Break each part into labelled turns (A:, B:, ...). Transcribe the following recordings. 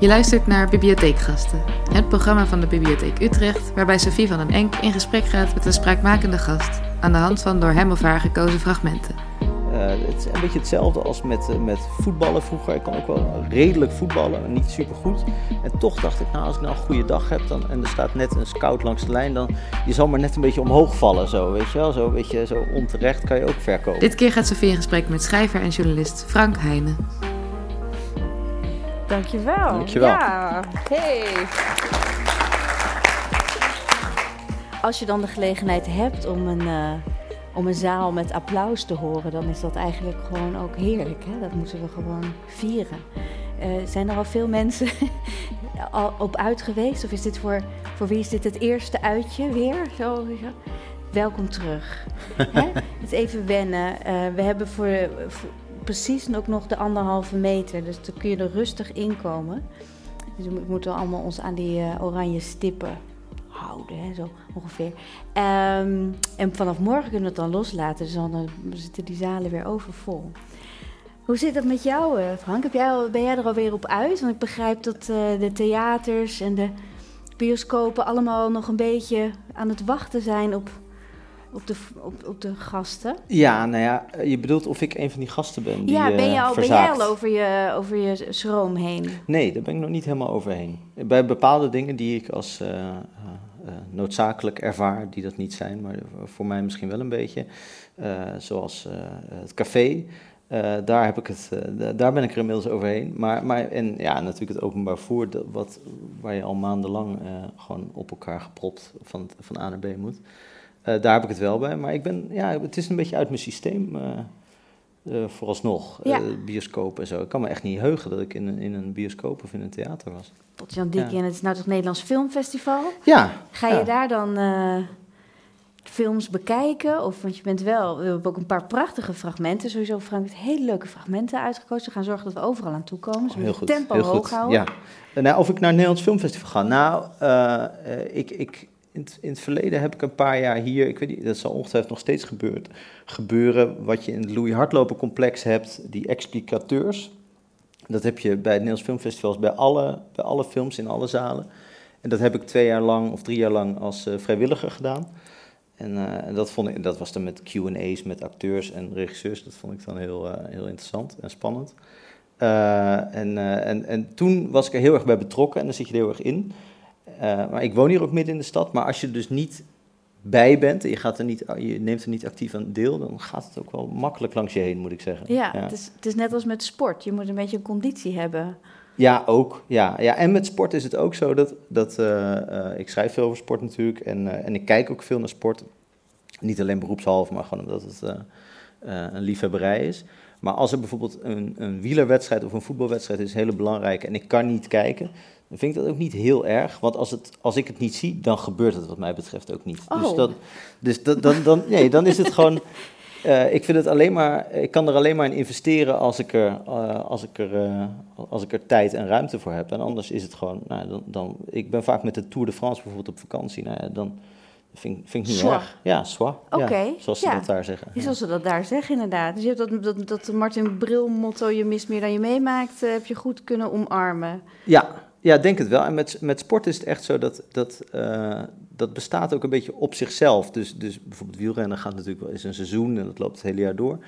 A: Je luistert naar Bibliotheekgasten, het programma van de Bibliotheek Utrecht, waarbij Sophie van den Enk in gesprek gaat met een spraakmakende gast aan de hand van door hem of haar gekozen fragmenten.
B: Uh, het is een beetje hetzelfde als met, uh, met voetballen vroeger. Ik kan ook wel redelijk voetballen, niet super goed. En toch dacht ik, nou, als ik nou een goede dag heb dan, en er staat net een scout langs de lijn, dan je zal maar net een beetje omhoog vallen. Zo, weet je wel? Zo, weet je, zo onterecht kan je ook verkopen.
A: Dit keer gaat Sophie in gesprek met schrijver en journalist Frank Heijnen.
C: Dankjewel.
B: Dankjewel.
C: Ja, hey. Als je dan de gelegenheid hebt om een, uh, om een zaal met applaus te horen, dan is dat eigenlijk gewoon ook heerlijk. Hè? Dat moeten we gewoon vieren. Uh, zijn er al veel mensen al op uit geweest? Of is dit voor, voor wie is dit het eerste uitje weer? Zo, Welkom terug. Hè? Het even wennen. Uh, we hebben voor, voor precies ook nog de anderhalve meter. Dus dan kun je er rustig in komen. Dus we moeten allemaal ons aan die uh, oranje stippen houden, hè, zo ongeveer. Um, en vanaf morgen kunnen we het dan loslaten, dus dan zitten die zalen weer overvol. Hoe zit dat met jou, Frank? Heb jij, ben jij er alweer op uit? Want ik begrijp dat de theaters en de bioscopen allemaal nog een beetje aan het wachten zijn op op de, op, op de gasten?
B: Ja, nou ja, je bedoelt of ik een van die gasten ben die
C: Ja, ben, je
B: uh,
C: al, ben jij al over je, over je schroom heen?
B: Nee, daar ben ik nog niet helemaal overheen. Bij bepaalde dingen die ik als uh, uh, noodzakelijk ervaar, die dat niet zijn, maar voor mij misschien wel een beetje, zoals het café... Uh, daar, heb ik het, uh, daar ben ik er inmiddels overheen. Maar, maar, en ja, natuurlijk het openbaar voer, wat, waar je al maandenlang uh, gewoon op elkaar gepropt van, van A naar B moet. Uh, daar heb ik het wel bij. Maar ik ben, ja, het is een beetje uit mijn systeem uh, vooralsnog.
C: Ja.
B: bioscoop en zo. Ik kan me echt niet heugen dat ik in een, in een bioscoop of in een theater was.
C: Tot Jan Dik, ja. en het is nou toch Nederlands Filmfestival?
B: Ja.
C: Ga je daar dan films bekijken? Of, want je bent wel, we hebben ook een paar prachtige fragmenten. Sowieso, Frank heeft hele leuke fragmenten uitgekozen. We gaan zorgen dat we overal aan toe komen. Dus we
B: heel goed,
C: tempo
B: heel
C: hoog
B: goed.
C: houden.
B: Ja. Nou, of ik naar het Nederlands Filmfestival ga? Nou, ik... ik in het, in het, verleden heb ik een paar jaar hier, ik weet niet, dat zal ongetwijfeld nog steeds gebeurd, gebeuren, wat je in het Louis Hardloper complex hebt, die explicateurs. Dat heb je bij het Nederlands Filmfestival bij alle, bij alle films in alle zalen. En dat heb ik twee jaar lang of drie jaar lang als uh, vrijwilliger gedaan. En, uh, en dat, vond ik, dat was dan met Q&A's met acteurs en regisseurs. Dat vond ik dan heel, uh, heel interessant en spannend. En, en, en toen was ik er heel erg bij betrokken en dan zit je er heel erg in. Uh, maar ik woon hier ook midden in de stad. Maar als je er dus niet bij bent en je, gaat er niet, je neemt er niet actief aan deel, dan gaat het ook wel makkelijk langs je heen, moet ik zeggen.
C: Ja, ja. Het, is, het is net als met sport. Je moet een beetje een conditie hebben.
B: Ja, ook. Ja, ja. En met sport is het ook zo dat, dat uh, uh, ik schrijf veel over sport natuurlijk en, en ik kijk ook veel naar sport. Niet alleen beroepshalve, maar gewoon omdat het een liefhebberij is. Maar als er bijvoorbeeld een, een wielerwedstrijd of een voetbalwedstrijd is, hele belangrijk, en ik kan niet kijken, dan vind ik dat ook niet heel erg. Want als, het, als ik het niet zie, dan gebeurt het wat mij betreft ook niet.
C: Oh.
B: Dus, dat, dus dat, dan, dan, nee, dan is het gewoon. Uh, ik vind het alleen maar. Ik kan er alleen maar in investeren als ik er, uh, als ik er, uh, als ik er tijd en ruimte voor heb. En anders is het gewoon. Nou, dan, dan, ik ben vaak met de Tour de France bijvoorbeeld op vakantie. Nou dan. Vind, vind ik niet erg. Ja, soi.
C: Oké. Okay.
B: Ja, zoals ze
C: ja.
B: dat daar zeggen.
C: Ja. Zoals ze dat daar zeggen, inderdaad. Dus je hebt dat, dat, dat Martin Bril motto, je mist meer dan je meemaakt, heb je goed kunnen omarmen.
B: Ja, ja, denk het wel. En met, met sport is het echt zo dat dat, uh, dat bestaat ook een beetje op zichzelf. Dus, dus bijvoorbeeld wielrennen gaat natuurlijk wel eens een seizoen en dat loopt het hele jaar door.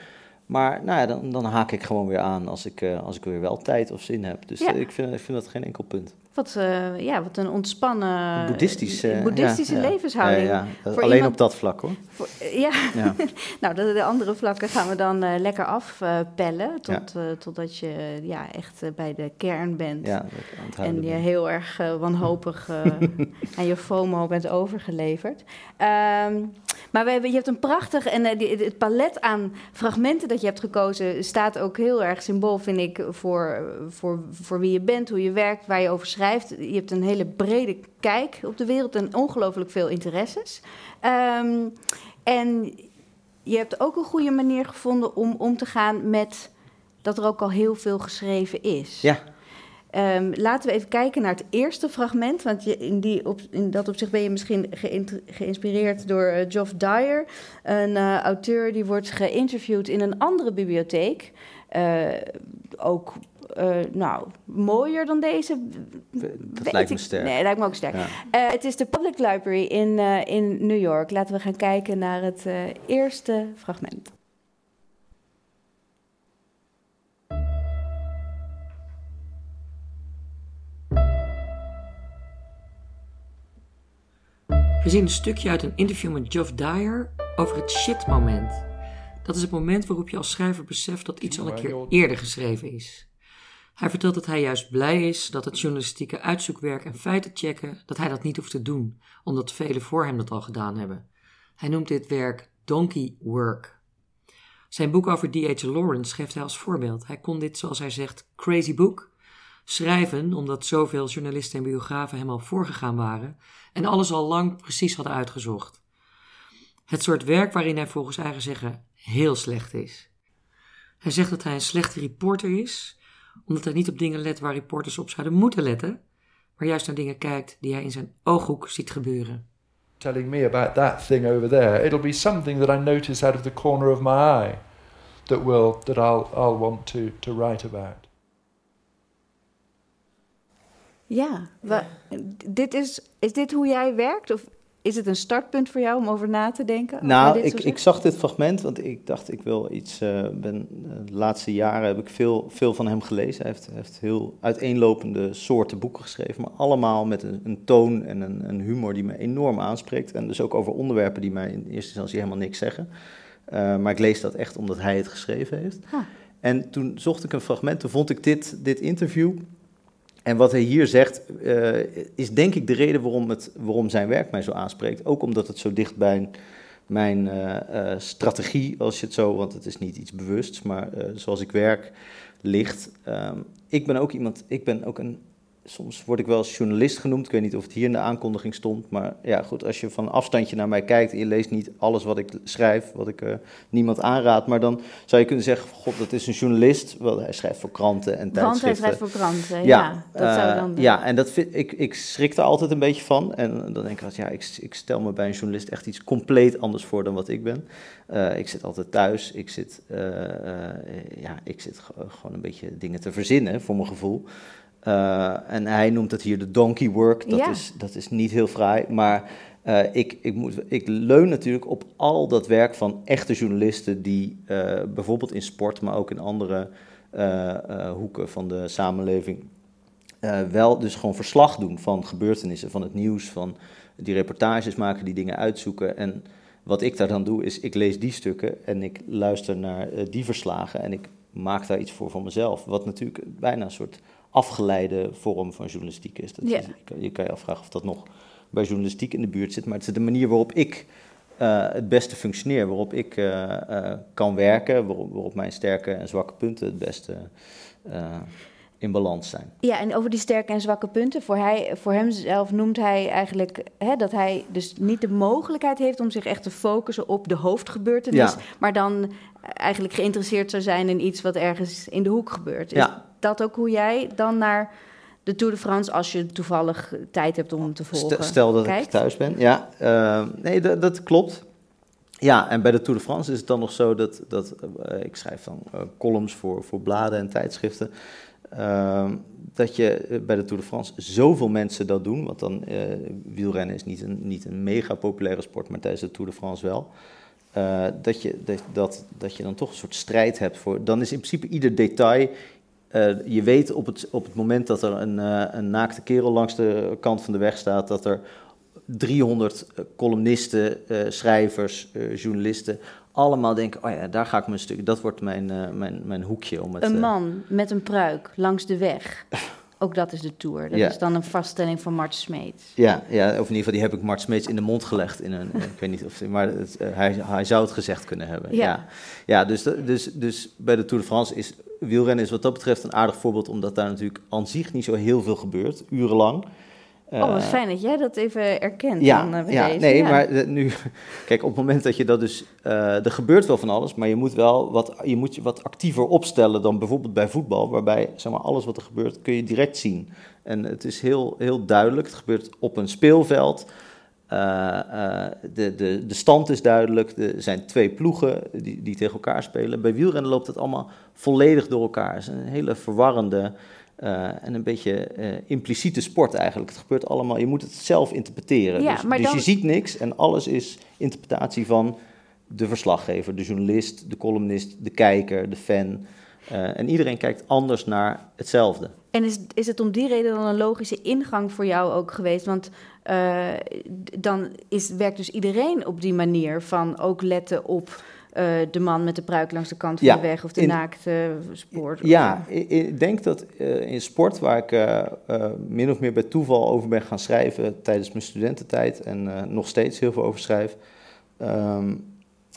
B: Maar nou ja, dan, dan haak ik gewoon weer aan als ik, uh, als ik weer wel tijd of zin heb. Dus
C: Ja.
B: uh, ik, vind, ik vind dat geen enkel punt.
C: Wat, uh, ja, wat een ontspannen
B: Boeddhistisch,
C: boeddhistische
B: ja, ja.
C: levenshouding.
B: Ja, ja.
C: Voor
B: Alleen
C: iemand-
B: op dat vlak hoor.
C: Voor, ja,
B: Ja.
C: nou, de, de andere vlakken gaan we dan eh, lekker afpellen. tot, eh, totdat je eh, ja, echt eh, bij de kern bent. En je
B: ben.
C: heel erg eh, wanhopig eh, aan je FOMO bent overgeleverd. Ehm, maar je hebt een prachtig... En eh, het palet aan fragmenten dat je hebt gekozen... staat ook heel erg symbool, vind ik... Voor, voor, voor wie je bent, hoe je werkt, waar je over schrijft. Je hebt een hele brede kijk op de wereld... en ongelooflijk veel interesses. Ehm, en je hebt ook een goede manier gevonden om om te gaan met... dat er ook al heel veel geschreven is.
B: Ja.
C: Ehm, laten we even kijken naar het eerste fragment. Want je, in, die op, in dat opzicht ben je misschien geïnspireerd door eh, Geoff Dyer. Een eh, auteur die wordt geïnterviewd in een andere bibliotheek. Eh, ook nou, mooier dan deze.
B: Dat lijkt me sterk.
C: Nee, lijkt me ook sterk.
B: Ja.
C: Het is de Public Library in, in New York. Laten we gaan kijken naar het eerste fragment.
D: Zien een stukje uit een interview met Geoff Dyer over het shit-moment. Dat is het moment waarop je als schrijver beseft dat iets al een keer eerder geschreven is. Hij vertelt dat hij juist blij is dat het journalistieke uitzoekwerk en feiten checken, dat hij dat niet hoeft te doen, omdat velen voor hem dat al gedaan hebben. Hij noemt dit werk donkey work. Zijn boek over D.H. Lawrence geeft hij als voorbeeld. Hij kon dit, zoals hij zegt, crazy book schrijven omdat zoveel journalisten en biografen hem al voorgegaan waren en alles al lang precies hadden uitgezocht. Het soort werk waarin hij volgens eigen zeggen heel slecht is. Hij zegt dat hij een slechte reporter is, omdat hij niet op dingen let waar reporters op zouden moeten letten, maar juist naar dingen kijkt die hij in zijn ooghoek ziet gebeuren.
E: telling me about that thing over there. It'll be something that I notice out of the corner of my eye that will that I'll I'll want to to write about.
C: Ja, dit is, is dit hoe jij werkt? Of is het een startpunt voor jou om over na te denken?
B: Nou, ik, ik zag dit fragment, want ik dacht ik wil iets. eh, ben, eh, de laatste jaren heb ik veel, veel van hem gelezen. Hij heeft, heeft heel uiteenlopende soorten boeken geschreven, maar allemaal met een, een toon en een, een humor die me enorm aanspreekt. En dus ook over onderwerpen die mij in eerste instantie helemaal niks zeggen. Eh, maar ik lees dat echt omdat hij het geschreven heeft. En toen zocht ik een fragment, toen vond ik dit, dit interview. En wat hij hier zegt, eh, is denk ik de reden waarom, het, waarom zijn werk mij zo aanspreekt. Ook omdat het zo dicht bij mijn eh, eh, strategie, als je het zo, want het is niet iets bewusts, maar zoals ik werk, ligt. Ehm, ik ben ook iemand, ik ben ook een, soms word ik wel als journalist genoemd. Ik weet niet of het hier in de aankondiging stond, maar ja goed, als je van afstandje naar mij kijkt en je leest niet alles wat ik schrijf, wat ik eh, niemand aanraad, maar dan zou je kunnen zeggen, god, dat is een journalist, wel, hij schrijft voor kranten en
C: Want hij
B: tijdschriften.
C: schrijft voor kranten. Ja, dat zou
B: eh,
C: dan.
B: ja, en dat vind, ik, ik schrik er altijd een beetje van. En dan denk ik ja, ik, ik stel me bij een journalist echt iets compleet anders voor dan wat ik ben. Eh, ik zit altijd thuis. Ik zit, ja, ik zit ge- gewoon een beetje dingen te verzinnen, voor mijn gevoel. Eh, en hij noemt het hier de donkey work. Dat,
C: Ja.
B: is, dat is niet heel fraai, maar... eh, ik, ik, moet, ik leun natuurlijk op al dat werk van echte journalisten die eh, bijvoorbeeld in sport, maar ook in andere hoeken van de samenleving wel dus gewoon verslag doen van gebeurtenissen, van het nieuws, van die reportages maken, die dingen uitzoeken. En wat ik daar dan doe, is ik lees die stukken en ik luister naar die verslagen en ik maak daar iets voor van mezelf. Wat natuurlijk bijna een soort afgeleide vorm van journalistiek is. Dat
C: Ja.
B: is- je, kan, je afvragen of dat nog bij journalistiek in de buurt zit, maar het is de manier waarop ik eh, het beste functioneer, waarop ik eh, eh, kan werken, waarop, waarop mijn sterke en zwakke punten het beste in balans zijn.
C: Ja, en over die sterke en zwakke punten. Voor, hij, voor hemzelf noemt hij eigenlijk hè, dat hij dus niet de mogelijkheid heeft om zich echt te focussen op de hoofdgebeurtenis.
B: Ja.
C: Maar dan eigenlijk geïnteresseerd zou zijn in iets wat ergens in de hoek gebeurt. Is
B: Ja.
C: dat ook hoe jij dan naar de Tour de France, als je toevallig tijd hebt om hem te volgen?
B: Stel, dat
C: kijkt?
B: ik thuis ben. Ja, eh, nee, dat, dat klopt. Ja, en bij de Tour de France is het dan nog zo dat, dat eh, ik schrijf dan eh, columns voor, voor bladen en tijdschriften. Ehm, dat je eh, bij de Tour de France zoveel mensen dat doen. Want dan wielrennen is niet een, niet een mega populaire sport, maar tijdens de Tour de France wel. Eh, dat, je, dat, dat, dat je dan toch een soort strijd hebt voor. Dan is in principe ieder detail. eh, je weet op het, op het moment dat er een, eh, een naakte kerel langs de kant van de weg staat, dat er 300 columnisten, schrijvers, journalisten, allemaal denken: oh ja, daar ga ik mijn stuk. Dat wordt mijn, mijn, mijn hoekje om het.
C: Een man met een pruik langs de weg. Ook dat is de Tour. Dat
B: Ja.
C: is dan een vaststelling van Mart Smeets.
B: Ja, ja, of in ieder geval die heb ik Mart Smeets in de mond gelegd. In een, ik weet niet of, maar het, eh, hij, hij zou het gezegd kunnen hebben.
C: Ja.
B: Ja, ja, dus, dat- dus, dus bij de Tour de France is wielrennen is wat dat betreft een aardig voorbeeld, omdat daar natuurlijk aan zich niet zo heel veel gebeurt, urenlang.
C: Oh, wat
B: Eh,
C: fijn dat jij dat even erkent dan,
B: Ja,
C: eh, bij
B: ja
C: deze.
B: nee,
C: Ja.
B: maar eh, nu, kijk, op het moment dat je dat dus, eh, er gebeurt wel van alles, maar je moet wel wat, je moet je wat actiever opstellen dan bijvoorbeeld bij voetbal, waarbij zeg maar, alles wat er gebeurt kun je direct zien. En het is heel, heel duidelijk, het gebeurt op een speelveld. de, de, de stand is duidelijk. Er zijn twee ploegen die, die tegen elkaar spelen. Bij wielrennen loopt het allemaal volledig door elkaar. Het is een hele verwarrende en een beetje impliciete sport eigenlijk. Het gebeurt allemaal, je moet het zelf interpreteren.
C: Ja,
B: dus dus
C: dan-
B: je ziet niks en alles is interpretatie van de verslaggever, de journalist, de columnist, de kijker, de fan. Eh, en iedereen kijkt anders naar hetzelfde.
C: En is, is het om die reden dan een logische ingang voor jou ook geweest? Want eh, dan is, werkt dus iedereen op die manier van ook letten op eh, de man met de pruik langs de kant van
B: Ja,
C: de weg of de
B: in-
C: naakte sport.
B: Ja, ik, ik denk dat eh, in sport, waar ik eh, min of meer bij toeval over ben gaan schrijven tijdens mijn studententijd en nog steeds heel veel over schrijf, ehm,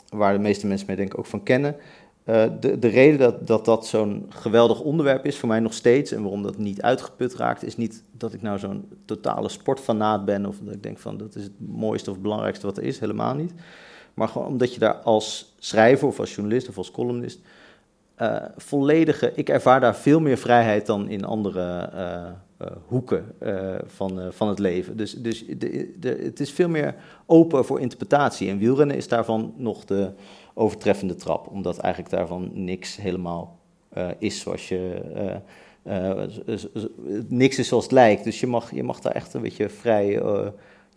B: waar de meeste mensen mij denk ik ook van kennen. De, de reden dat dat, dat zo'n geweldig onderwerp is voor mij nog steeds en waarom dat niet uitgeput raakt, is niet dat ik nou zo'n totale sportfanaat ben of dat ik denk van dat is het mooiste of belangrijkste wat er is, helemaal niet. Maar gewoon omdat je daar als schrijver of als journalist of als columnist eh, volledige. Ik ervaar daar veel meer vrijheid dan in andere eh, eh, hoeken van, van het leven. Dus, dus de, de, het is veel meer open voor interpretatie. En wielrennen is daarvan nog de overtreffende trap, omdat eigenlijk daarvan niks helemaal is zoals je. niks is zoals het lijkt. Dus je mag, je mag daar echt een beetje vrij.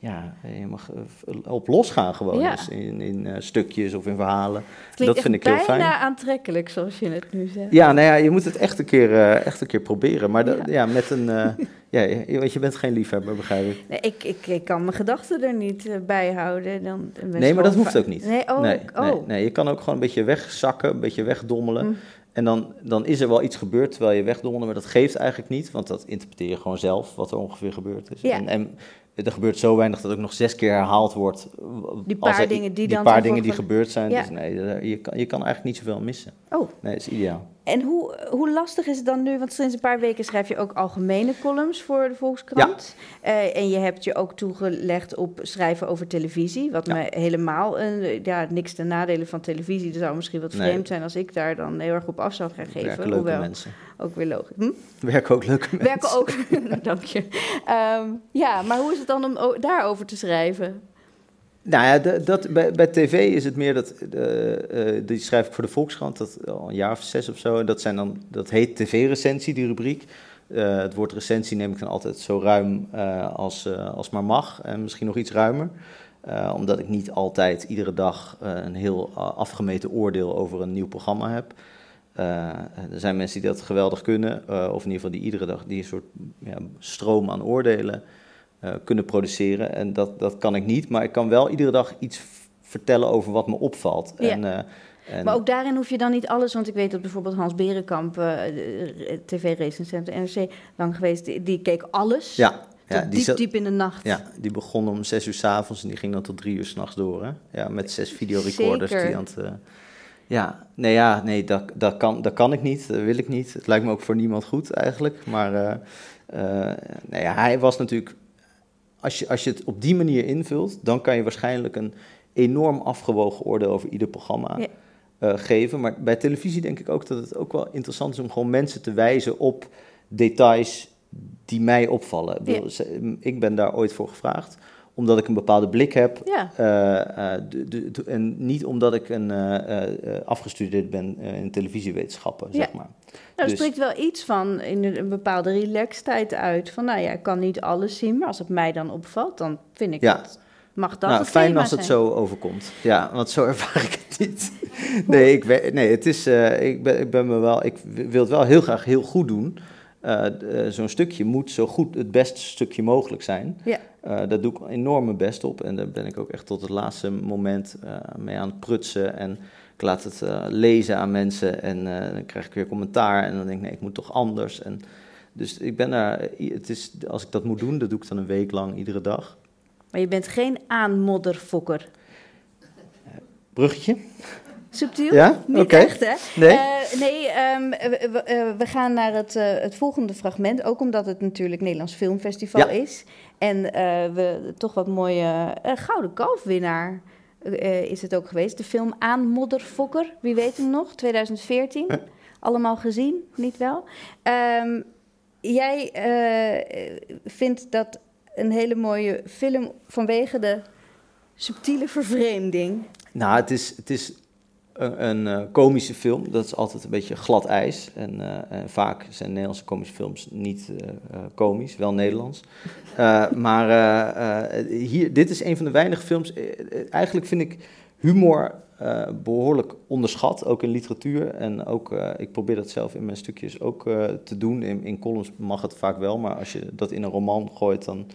B: Ja, je mag eh, op losgaan gewoon.
C: Ja.
B: Dus in, in eh, stukjes of in verhalen. Dat vind ik heel
C: bijna
B: fijn.
C: aantrekkelijk, zoals je het nu zegt.
B: Ja, nou ja, je moet het echt een keer, eh, echt een keer proberen. Maar
C: Ja.
B: ja. met een. eh, ja, je, want je bent geen liefhebber, begrijp ik.
C: Nee, ik, ik, ik kan mijn gedachten er niet eh, bij houden. Dan,
B: Nee, maar dat hoeft ook niet.
C: Nee, oh,
B: nee,
C: oh.
B: nee, nee, je kan ook gewoon een beetje wegzakken, een beetje wegdommelen.
C: Mm.
B: En dan, dan is er wel iets gebeurd terwijl je wegdommelde, maar dat geeft eigenlijk niet, want dat interpreteer je gewoon zelf, wat er ongeveer gebeurd is.
C: Ja.
B: En, en er gebeurt zo weinig dat ook nog zes keer herhaald wordt.
C: Die
B: als
C: paar
B: er-
C: dingen die
B: die
C: dan
B: paar dingen die gebeurd zijn.
C: Ja.
B: Dus nee, je kan, je kan eigenlijk niet zoveel missen.
C: Oh,
B: Nee, dat is ideaal.
C: en hoe, hoe lastig is het dan nu? Want sinds een paar weken schrijf je ook algemene columns voor de Volkskrant. Eh, en je hebt je ook toegelegd op schrijven over televisie. Wat
B: Ja.
C: me helemaal, een, ja, niks ten nadele van televisie. Er zou misschien wat
B: Nee.
C: vreemd zijn als ik daar dan heel erg op af zou gaan geven. Hoewel,
B: mensen.
C: Ook weer logisch. Hm?
B: Er werken ook leuke mensen.
C: Werken ook, dank je. Ehm, ja, maar hoe is het dan om daarover te schrijven?
B: Nou ja, dat, bij, bij tv is het meer dat, eh, eh, die schrijf ik voor de Volkskrant, dat al een jaar of zes of zo. En dat, zijn dan, dat heet tv-recensie, die rubriek. Eh, het woord recensie neem ik dan altijd zo ruim eh, als, eh, als maar mag. En misschien nog iets ruimer. Eh, omdat ik niet altijd iedere dag eh, een heel eh, afgemeten oordeel over een nieuw programma heb. Eh, er zijn mensen die dat geweldig kunnen, eh, of in ieder geval die iedere dag die een soort ja, stroom aan oordelen eh, kunnen produceren. En dat, dat kan ik niet, maar ik kan wel iedere dag iets vertellen over wat me opvalt.
C: Ja.
B: En, en,
C: Maar ook daarin hoef je dan niet alles, want ik weet dat bijvoorbeeld Hans Berenkamp, tv-recensent NRC, lang geweest, die, die keek alles.
B: ja, die
C: diep,
B: zat-
C: diep in de nacht.
B: Ja, die begon om zes uur s'avonds en die ging dan tot drie uur s'nachts door. Hè? Ja, met zes videorecorders.
C: Zeker.
B: Die aan het, ja, nee, ja, nee dat, dat, kan, dat kan ik niet, dat wil ik niet. Het lijkt me ook voor niemand goed eigenlijk. Maar eh, eh, nee, ja, hij was natuurlijk... Als je, als je het op die manier invult, dan kan je waarschijnlijk een enorm afgewogen oordeel over ieder programma
C: Ja.
B: eh, geven. Maar bij televisie denk ik ook dat het ook wel interessant is om gewoon mensen te wijzen op details die mij opvallen.
C: Ja.
B: ik ben daar ooit voor gevraagd, omdat ik een bepaalde blik heb.
C: Ja.
B: eh, eh, de- de- de- en niet omdat ik een, eh, afgestudeerd ben in televisiewetenschappen,
C: Ja.
B: zeg maar.
C: Nou, er
B: Dus-
C: spreekt wel iets van in een, een bepaalde relaxedheid uit. Van nou ja, ik kan niet alles zien, maar als het mij dan opvalt, dan vind ik
B: Ja.
C: dat. Mag dat
B: nou,
C: het
B: fijn als het
C: zijn?
B: zo overkomt. Ja, want zo ervaar ik het niet. Nee, ik, nee het is, ik, ben, ik ben me wel, ik wil het wel heel graag heel goed doen. Eh, eh, Zo'n stukje moet zo goed het beste stukje mogelijk zijn.
C: Ja.
B: Eh, daar doe ik enorm mijn best op. En daar ben ik ook echt tot het laatste moment mee aan het prutsen. En ik laat het lezen aan mensen. En dan krijg ik weer commentaar. En dan denk ik, nee, ik moet toch anders. En dus ik ben daar, het is, als ik dat moet doen, dat doe ik dan een week lang, iedere dag.
C: Maar je bent geen aanmodderfokker.
B: Bruggetje?
C: Subtiel?
B: Ja?
C: Niet echt, hè?
B: Nee?
C: Eh, nee, ehm, we, eh, we gaan naar het, eh, het volgende fragment. Ook omdat het natuurlijk Nederlands Filmfestival
B: Ja.
C: is. En we toch wat mooie Gouden Kalfwinnaar is het ook geweest. De film Aanmodderfokker, wie weet hem nog? 2014. Allemaal gezien, niet wel? Ehm, jij vindt dat een hele mooie film vanwege de subtiele vervreemding.
B: Nou, het is, het is een, een uh, komische film. Dat is altijd een beetje glad ijs. En, uh, en vaak zijn Nederlandse komische films niet uh, komisch, wel Nederlands. maar hier, dit is een van de weinige films. eigenlijk vind ik humor behoorlijk onderschat, ook in literatuur. En ook, ik probeer dat zelf in mijn stukjes ook te doen. In, in columns mag het vaak wel, maar als je dat in een roman gooit, dan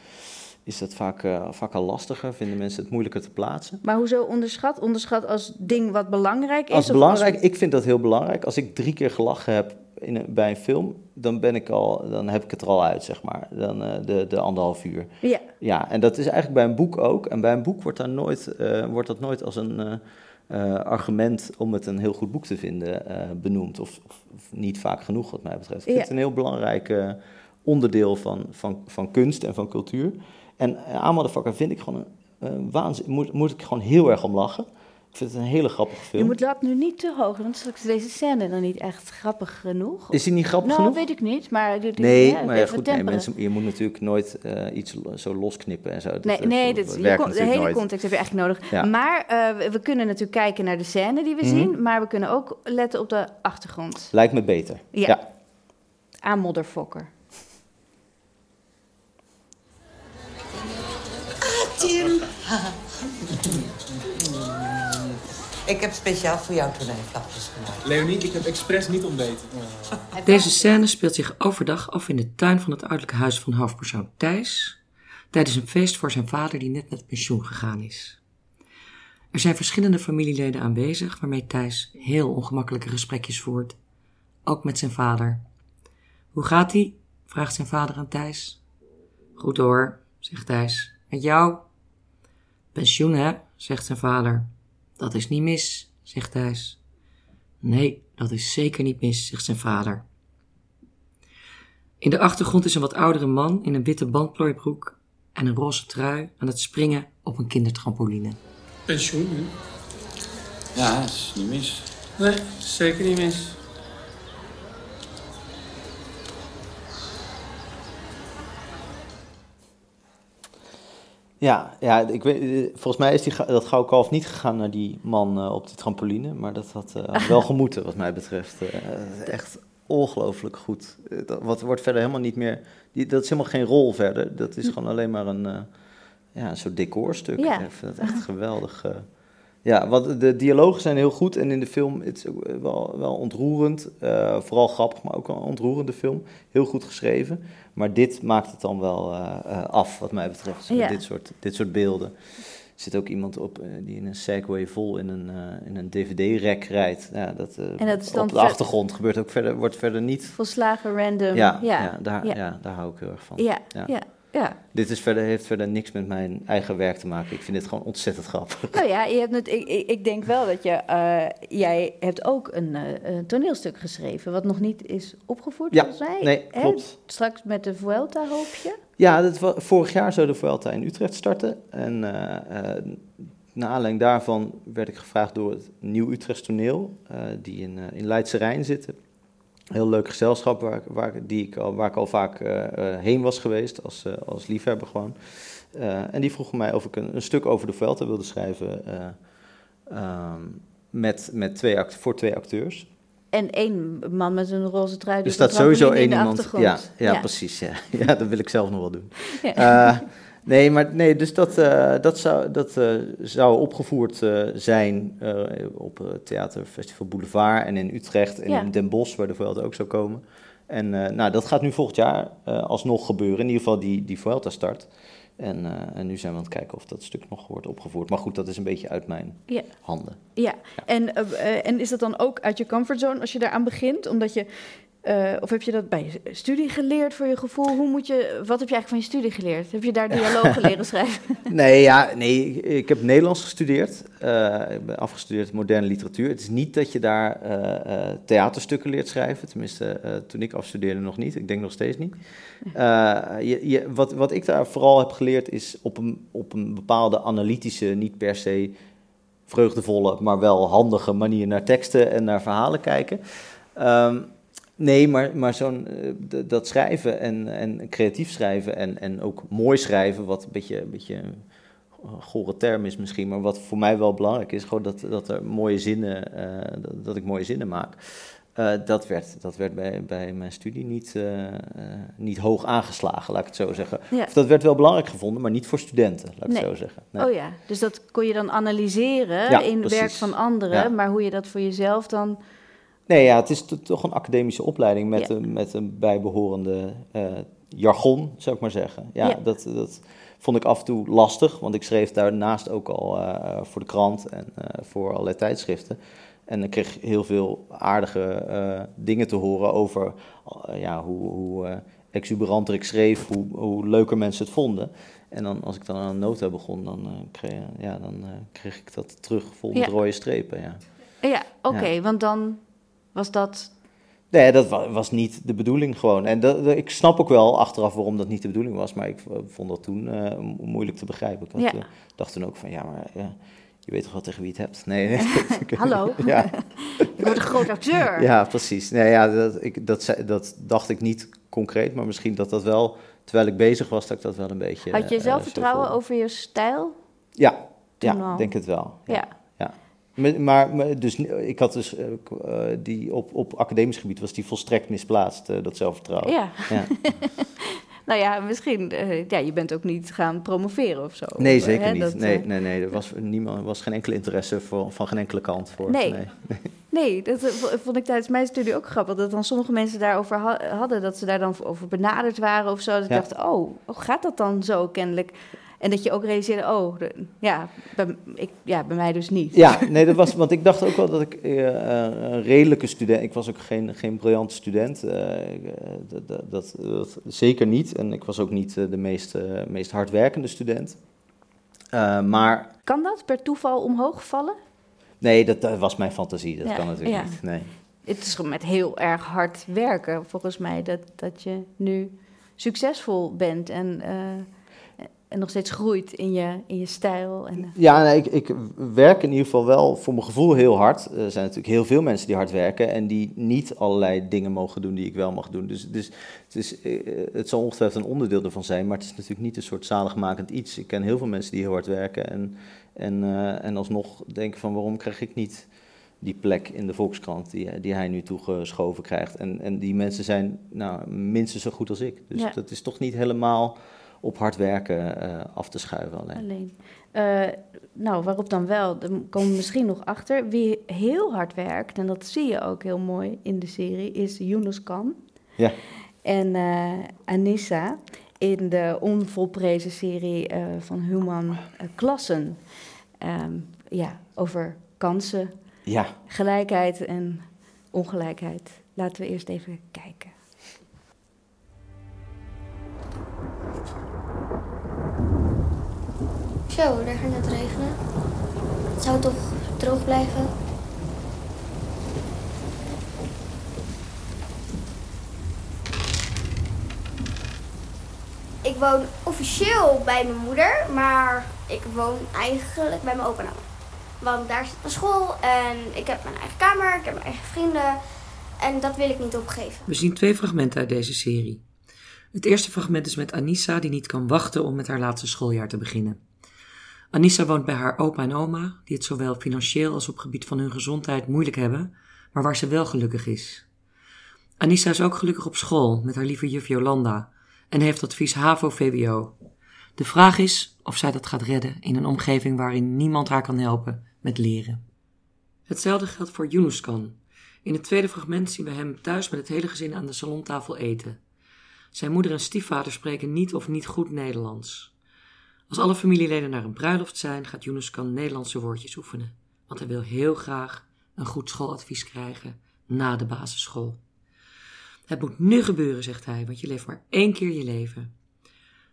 B: is dat vaak, uh, vaak al lastiger. Vinden mensen het moeilijker te plaatsen.
C: Maar hoezo onderschat? Onderschat als ding wat belangrijk is?
B: Als belangrijk, ik vind dat heel belangrijk. Als ik drie keer gelachen heb in een, bij een film, dan, ben ik al, dan heb ik het er al uit, zeg maar. Dan uh, de, de anderhalf uur.
C: Ja.
B: ja, en dat is eigenlijk bij een boek ook. En bij een boek wordt, daar nooit, uh, wordt dat nooit als een argument om het een heel goed boek te vinden benoemd. Of, of, of, niet vaak genoeg, wat mij betreft. Ik vind
C: Ja.
B: het een heel belangrijk onderdeel van, van, van kunst en van cultuur. En uh, Amadafakka vind ik gewoon een waanzin. Moet, moet ik gewoon heel erg om lachen. Ik vind het een hele grappige film.
C: Je moet dat nu niet te hoog, want straks is deze scène dan niet echt grappig genoeg.
B: Is die niet grappig
C: nou,
B: genoeg?
C: weet ik niet, maar...
B: Nee,
C: ja,
B: maar ja, goed, nee, mensen, je moet natuurlijk nooit uh, iets zo losknippen en zo. Dat,
C: Nee,
B: dat-
C: nee
B: dat
C: kon- de hele
B: nooit.
C: context heb je eigenlijk nodig.
B: Ja.
C: Maar eh, we, kunnen natuurlijk kijken naar de scène die we
B: Mhm.
C: zien, maar we kunnen ook letten op de achtergrond.
B: Lijkt me beter.
C: Ja.
B: ja.
C: Aan Modderfokker.
F: Tim. Ik heb speciaal voor jou tonijnflapjes gemaakt.
G: Leonie, ik heb expres niet ontbeten.
D: Deze scène speelt zich overdag af in de tuin van het ouderlijke huis van hoofdpersoon Thijs, tijdens een feest voor zijn vader die net met pensioen gegaan is. Er zijn verschillende familieleden aanwezig waarmee Thijs heel ongemakkelijke gesprekjes voert, ook met zijn vader. Hoe gaat ie? vraagt zijn vader aan Thijs. Goed hoor, zegt Thijs. Met jou? Pensioen hè, zegt zijn vader. Dat is niet mis, zegt Thijs. Nee, dat is zeker niet mis, zegt zijn vader. In de achtergrond is een wat oudere man in een witte bandplooibroek en een roze trui aan het springen op een kindertrampoline.
G: Pensioen nu?
H: Ja, dat is niet mis.
G: Nee, zeker niet mis.
B: Ja, ja ik weet, eh, volgens mij is die, dat gouden kalf niet gegaan naar die man eh, op die trampoline. Maar dat had eh, wel gemoeten, wat mij betreft. Echt ongelooflijk goed. Dat, wat wordt verder helemaal niet meer... Die, dat is helemaal geen rol verder. Dat is gewoon alleen maar een, eh, ja, een soort decorstuk.
C: Ja.
B: Ik vind het echt geweldig. ja, wat, de dialogen zijn heel goed. En in de film het is wel, wel ontroerend. Vooral grappig, maar ook een ontroerende film. Heel goed geschreven. Maar dit maakt het dan wel eh, eh, af, wat mij betreft.
C: Ja.
B: Dit, soort, dit soort beelden. Er zit ook iemand op eh, die in een Segway vol in een, in een DVD-rek rijdt. Ja, dat,
C: En dat is dan
B: op de achtergrond gebeurt ook verder, wordt verder niet.
C: Volslagen random.
B: Ja,
C: ja,
B: ja, daar,
C: ja.
B: ja. daar hou ik heel erg van.
C: ja,
B: Ja.
C: Ja.
B: Dit is verder, heeft verder niks met mijn eigen werk te maken. Ik vind dit gewoon ontzettend grappig.
C: Nou ja, je hebt het, ik, ik, denk wel dat je... eh, jij hebt ook een, eh, een toneelstuk geschreven... wat nog niet is opgevoerd,
B: Ja,
C: volgens mij.
B: nee,
C: Hè?
B: klopt.
C: Straks met de Vuelta, hoop je?
B: Ja, dat vorig jaar zou de Vuelta in Utrecht starten. En eh, naar aanleiding daarvan werd ik gevraagd door het Nieuw Utrechts Toneel, die in, in Leidse Rijn zitten. Heel leuk gezelschap waar, ik- waar, die ik al, waar ik al vaak eh, eh, heen was geweest, als, eh, als liefhebber gewoon. En die vroegen mij of ik een, een stuk over de Vuelta wilde schrijven eh, ehm, met, met twee act, voor twee acteurs.
C: En één man met een roze trui.
B: Er
C: die
B: staat sowieso één iemand. Ja, ja, precies. Ja. ja, dat wil ik zelf nog wel doen.
C: Ja.
B: Nee, maar nee, dus dat, eh, dat, zou, dat eh, zou opgevoerd eh, zijn op het Theaterfestival Boulevard en in Utrecht en
C: Ja.
B: in Den Bosch, waar de Vuelta ook zou komen. En nou, dat gaat nu volgend jaar alsnog gebeuren. In ieder geval die, die Vuelta start. En, en nu zijn we aan het kijken of dat stuk nog wordt opgevoerd. Maar goed, dat is een beetje uit mijn
C: Ja.
B: handen.
C: Ja, En, eh, eh, en is dat dan ook uit je comfortzone als je daaraan begint? Omdat je, eh, of heb je dat bij je studie geleerd voor je gevoel? Hoe moet je, wat heb je eigenlijk van je studie geleerd? Heb je daar dialogen leren schrijven?
B: Nee, ja, nee, ik- heb Nederlands gestudeerd. Eh, ik ben afgestudeerd moderne literatuur. Het is niet dat je daar eh, theaterstukken leert schrijven. Tenminste, toen ik afstudeerde nog niet. Ik denk nog steeds niet. Je, je, wat, wat ik daar vooral heb geleerd is op een, op een bepaalde analytische, niet per se vreugdevolle, maar wel handige manier naar teksten en naar verhalen kijken. Ehm, Nee, maar, maar zo'n, eh, dat schrijven en, en creatief schrijven en, en ook mooi schrijven, wat een beetje, een beetje een gore term is misschien, maar wat voor mij wel belangrijk is, gewoon dat, dat er mooie zinnen, eh, dat, dat ik mooie zinnen maak. Eh, dat werd, dat werd bij, bij mijn studie niet, niet hoog aangeslagen, laat ik het zo zeggen.
C: Ja.
B: Of dat werd wel belangrijk gevonden, maar niet voor studenten, laat ik
C: Nee.
B: het zo zeggen. Nee.
C: Oh ja, dus dat kon je dan analyseren
B: Ja,
C: in het werk van anderen,
B: Ja.
C: maar hoe je dat voor jezelf dan...
B: Nee, ja, het is to- toch een academische opleiding met,
C: Ja.
B: een, met een bijbehorende eh, jargon, zou ik maar zeggen. Ja,
C: Ja.
B: Dat, dat vond ik af en toe lastig, want ik schreef daarnaast ook al eh, voor de krant en eh, voor allerlei tijdschriften. En ik kreeg heel veel aardige dingen te horen over ja, hoe, hoe exuberanter ik schreef, hoe, hoe leuker mensen het vonden. En dan, als ik dan aan een nota begon, dan, kreeg, ja, dan kreeg ik dat terug vol met
C: Ja.
B: rode strepen. Ja.
C: Ja, oké, want dan was dat...
B: Nee, dat wa- was niet de bedoeling gewoon. En dat, ik snap ook wel achteraf waarom dat niet de bedoeling was, maar ik vond dat toen eh, mo- moeilijk te begrijpen. Ik had,
C: Ja.
B: eh, dacht toen ook van, ja, maar ja, je weet toch wel tegen wie je het hebt? Nee, nee.
C: Hallo,
B: ja,
C: ik word een groot acteur.
B: ja, precies. Nee, ja, dat, ik, dat, dat dacht ik niet concreet, maar misschien dat dat wel, terwijl ik bezig was, dat ik dat wel een beetje...
C: Had je
B: eh,
C: zelfvertrouwen
B: voelde.
C: over je stijl?
B: Ja,
C: toen
B: ja
C: al?
B: denk het wel.
C: Ja.
B: Maar, maar dus, ik had dus, eh, eh, die, op, op academisch gebied was die volstrekt misplaatst, eh, dat zelfvertrouwen.
C: Ja.
B: Ja.
C: Nou ja, misschien... eh, ja, je bent ook niet gaan promoveren of zo.
B: Nee, zeker
C: hè,
B: niet.
C: dat,
B: nee, nee, nee, er was, niemand, was geen enkele interesse voor, van geen enkele kant voor.
C: Nee. Nee, dat vo- vond ik tijdens mijn studie ook grappig. Dat dan sommige mensen daarover ha- hadden, dat ze daar dan over benaderd waren of zo. Dat ik dacht, oh, hoe gaat dat dan zo kennelijk? En dat je ook realiseerde, oh, de- ja, bij, ik, ja, bij mij dus niet.
B: Ja, nee, dat was, want ik dacht ook wel dat ik eh, een redelijke student, ik was ook geen, geen briljante student, eh, eh, dat, dat, dat, dat zeker niet. En ik was ook niet de meest, meest hardwerkende student. Eh, maar
C: Kan dat per toeval omhoog vallen?
B: nee, dat, dat was mijn fantasie, dat
C: Ja,
B: kan natuurlijk
C: ja.
B: niet. Nee.
C: Het is gewoon met heel erg hard werken, volgens mij, dat, dat je nu succesvol bent en, eh, en nog steeds groeit in je, in je stijl. En, eh,
B: Ja, nee, ik, ik werk in ieder geval wel voor mijn gevoel heel hard. Er zijn natuurlijk heel veel mensen die hard werken en die niet allerlei dingen mogen doen die ik wel mag doen. Dus, dus het, is, eh, het zal ongetwijfeld een onderdeel ervan zijn, maar het is natuurlijk niet een soort zaligmakend iets. Ik ken heel veel mensen die heel hard werken en, en, eh, en alsnog denken van waarom krijg ik niet die plek in de Volkskrant die, die hij nu toegeschoven krijgt. En, en die mensen zijn nou, minstens zo goed als ik. Dus
C: Ja.
B: dat is toch niet helemaal op hard werken eh, af te schuiven alleen.
C: Alleen. Eh, nou, waarop dan wel, daar komen we misschien nog achter. Wie heel hard werkt, en dat zie je ook heel mooi in de serie, is Yunus Khan.
B: Ja.
C: En eh, Anissa in de onvolprezen serie van Human Klassen. Ehm, ja, over kansen,
B: Ja.
C: gelijkheid en ongelijkheid. Laten we eerst even kijken.
I: Zo, daar gaat het regenen. Het zou toch droog blijven? Ik woon officieel bij mijn moeder, maar ik woon eigenlijk bij mijn opa en oma. Want daar zit mijn school en ik heb mijn eigen kamer, ik heb mijn eigen vrienden. En dat wil ik niet opgeven.
D: We zien twee fragmenten uit deze serie. Het eerste fragment is met Anissa, die niet kan wachten om met haar laatste schooljaar te beginnen. Anissa woont bij haar opa en oma, die het zowel financieel als op gebied van hun gezondheid moeilijk hebben, maar waar ze wel gelukkig is. Anissa is ook gelukkig op school met haar lieve juf Jolanda en heeft advies HAVO-VWO. De vraag is of zij dat gaat redden in een omgeving waarin niemand haar kan helpen met leren. Hetzelfde geldt voor Yunuskan. In het tweede fragment zien we hem thuis met het hele gezin aan de salontafel eten. Zijn moeder en stiefvader spreken niet of niet goed Nederlands. Als alle familieleden naar een bruiloft zijn, gaat Yunuskan Nederlandse woordjes oefenen. Want hij wil heel graag een goed schooladvies krijgen na de basisschool. Het moet nu gebeuren, zegt hij, want je leeft maar één keer je leven.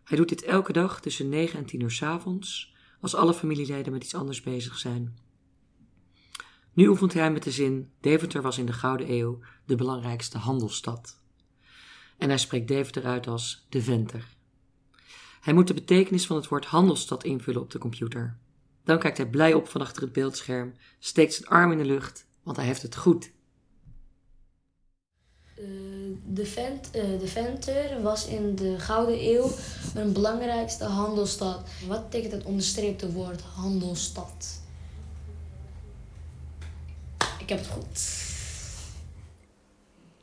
D: Hij doet dit elke dag tussen 9 en 10 uur 's avonds, als alle familieleden met iets anders bezig zijn. Nu oefent hij met de zin: Deventer was in de Gouden Eeuw de belangrijkste handelsstad. En hij spreekt Deventer uit als de Venter. Hij moet de betekenis van het woord handelsstad invullen op de computer. Dan kijkt hij blij op van achter het beeldscherm, steekt zijn arm in de lucht, want hij heeft het goed.
J: de, vent, uh, de Venter was in de Gouden Eeuw een belangrijkste handelsstad. Wat betekent het onderstreepte woord handelsstad? Ik heb het goed.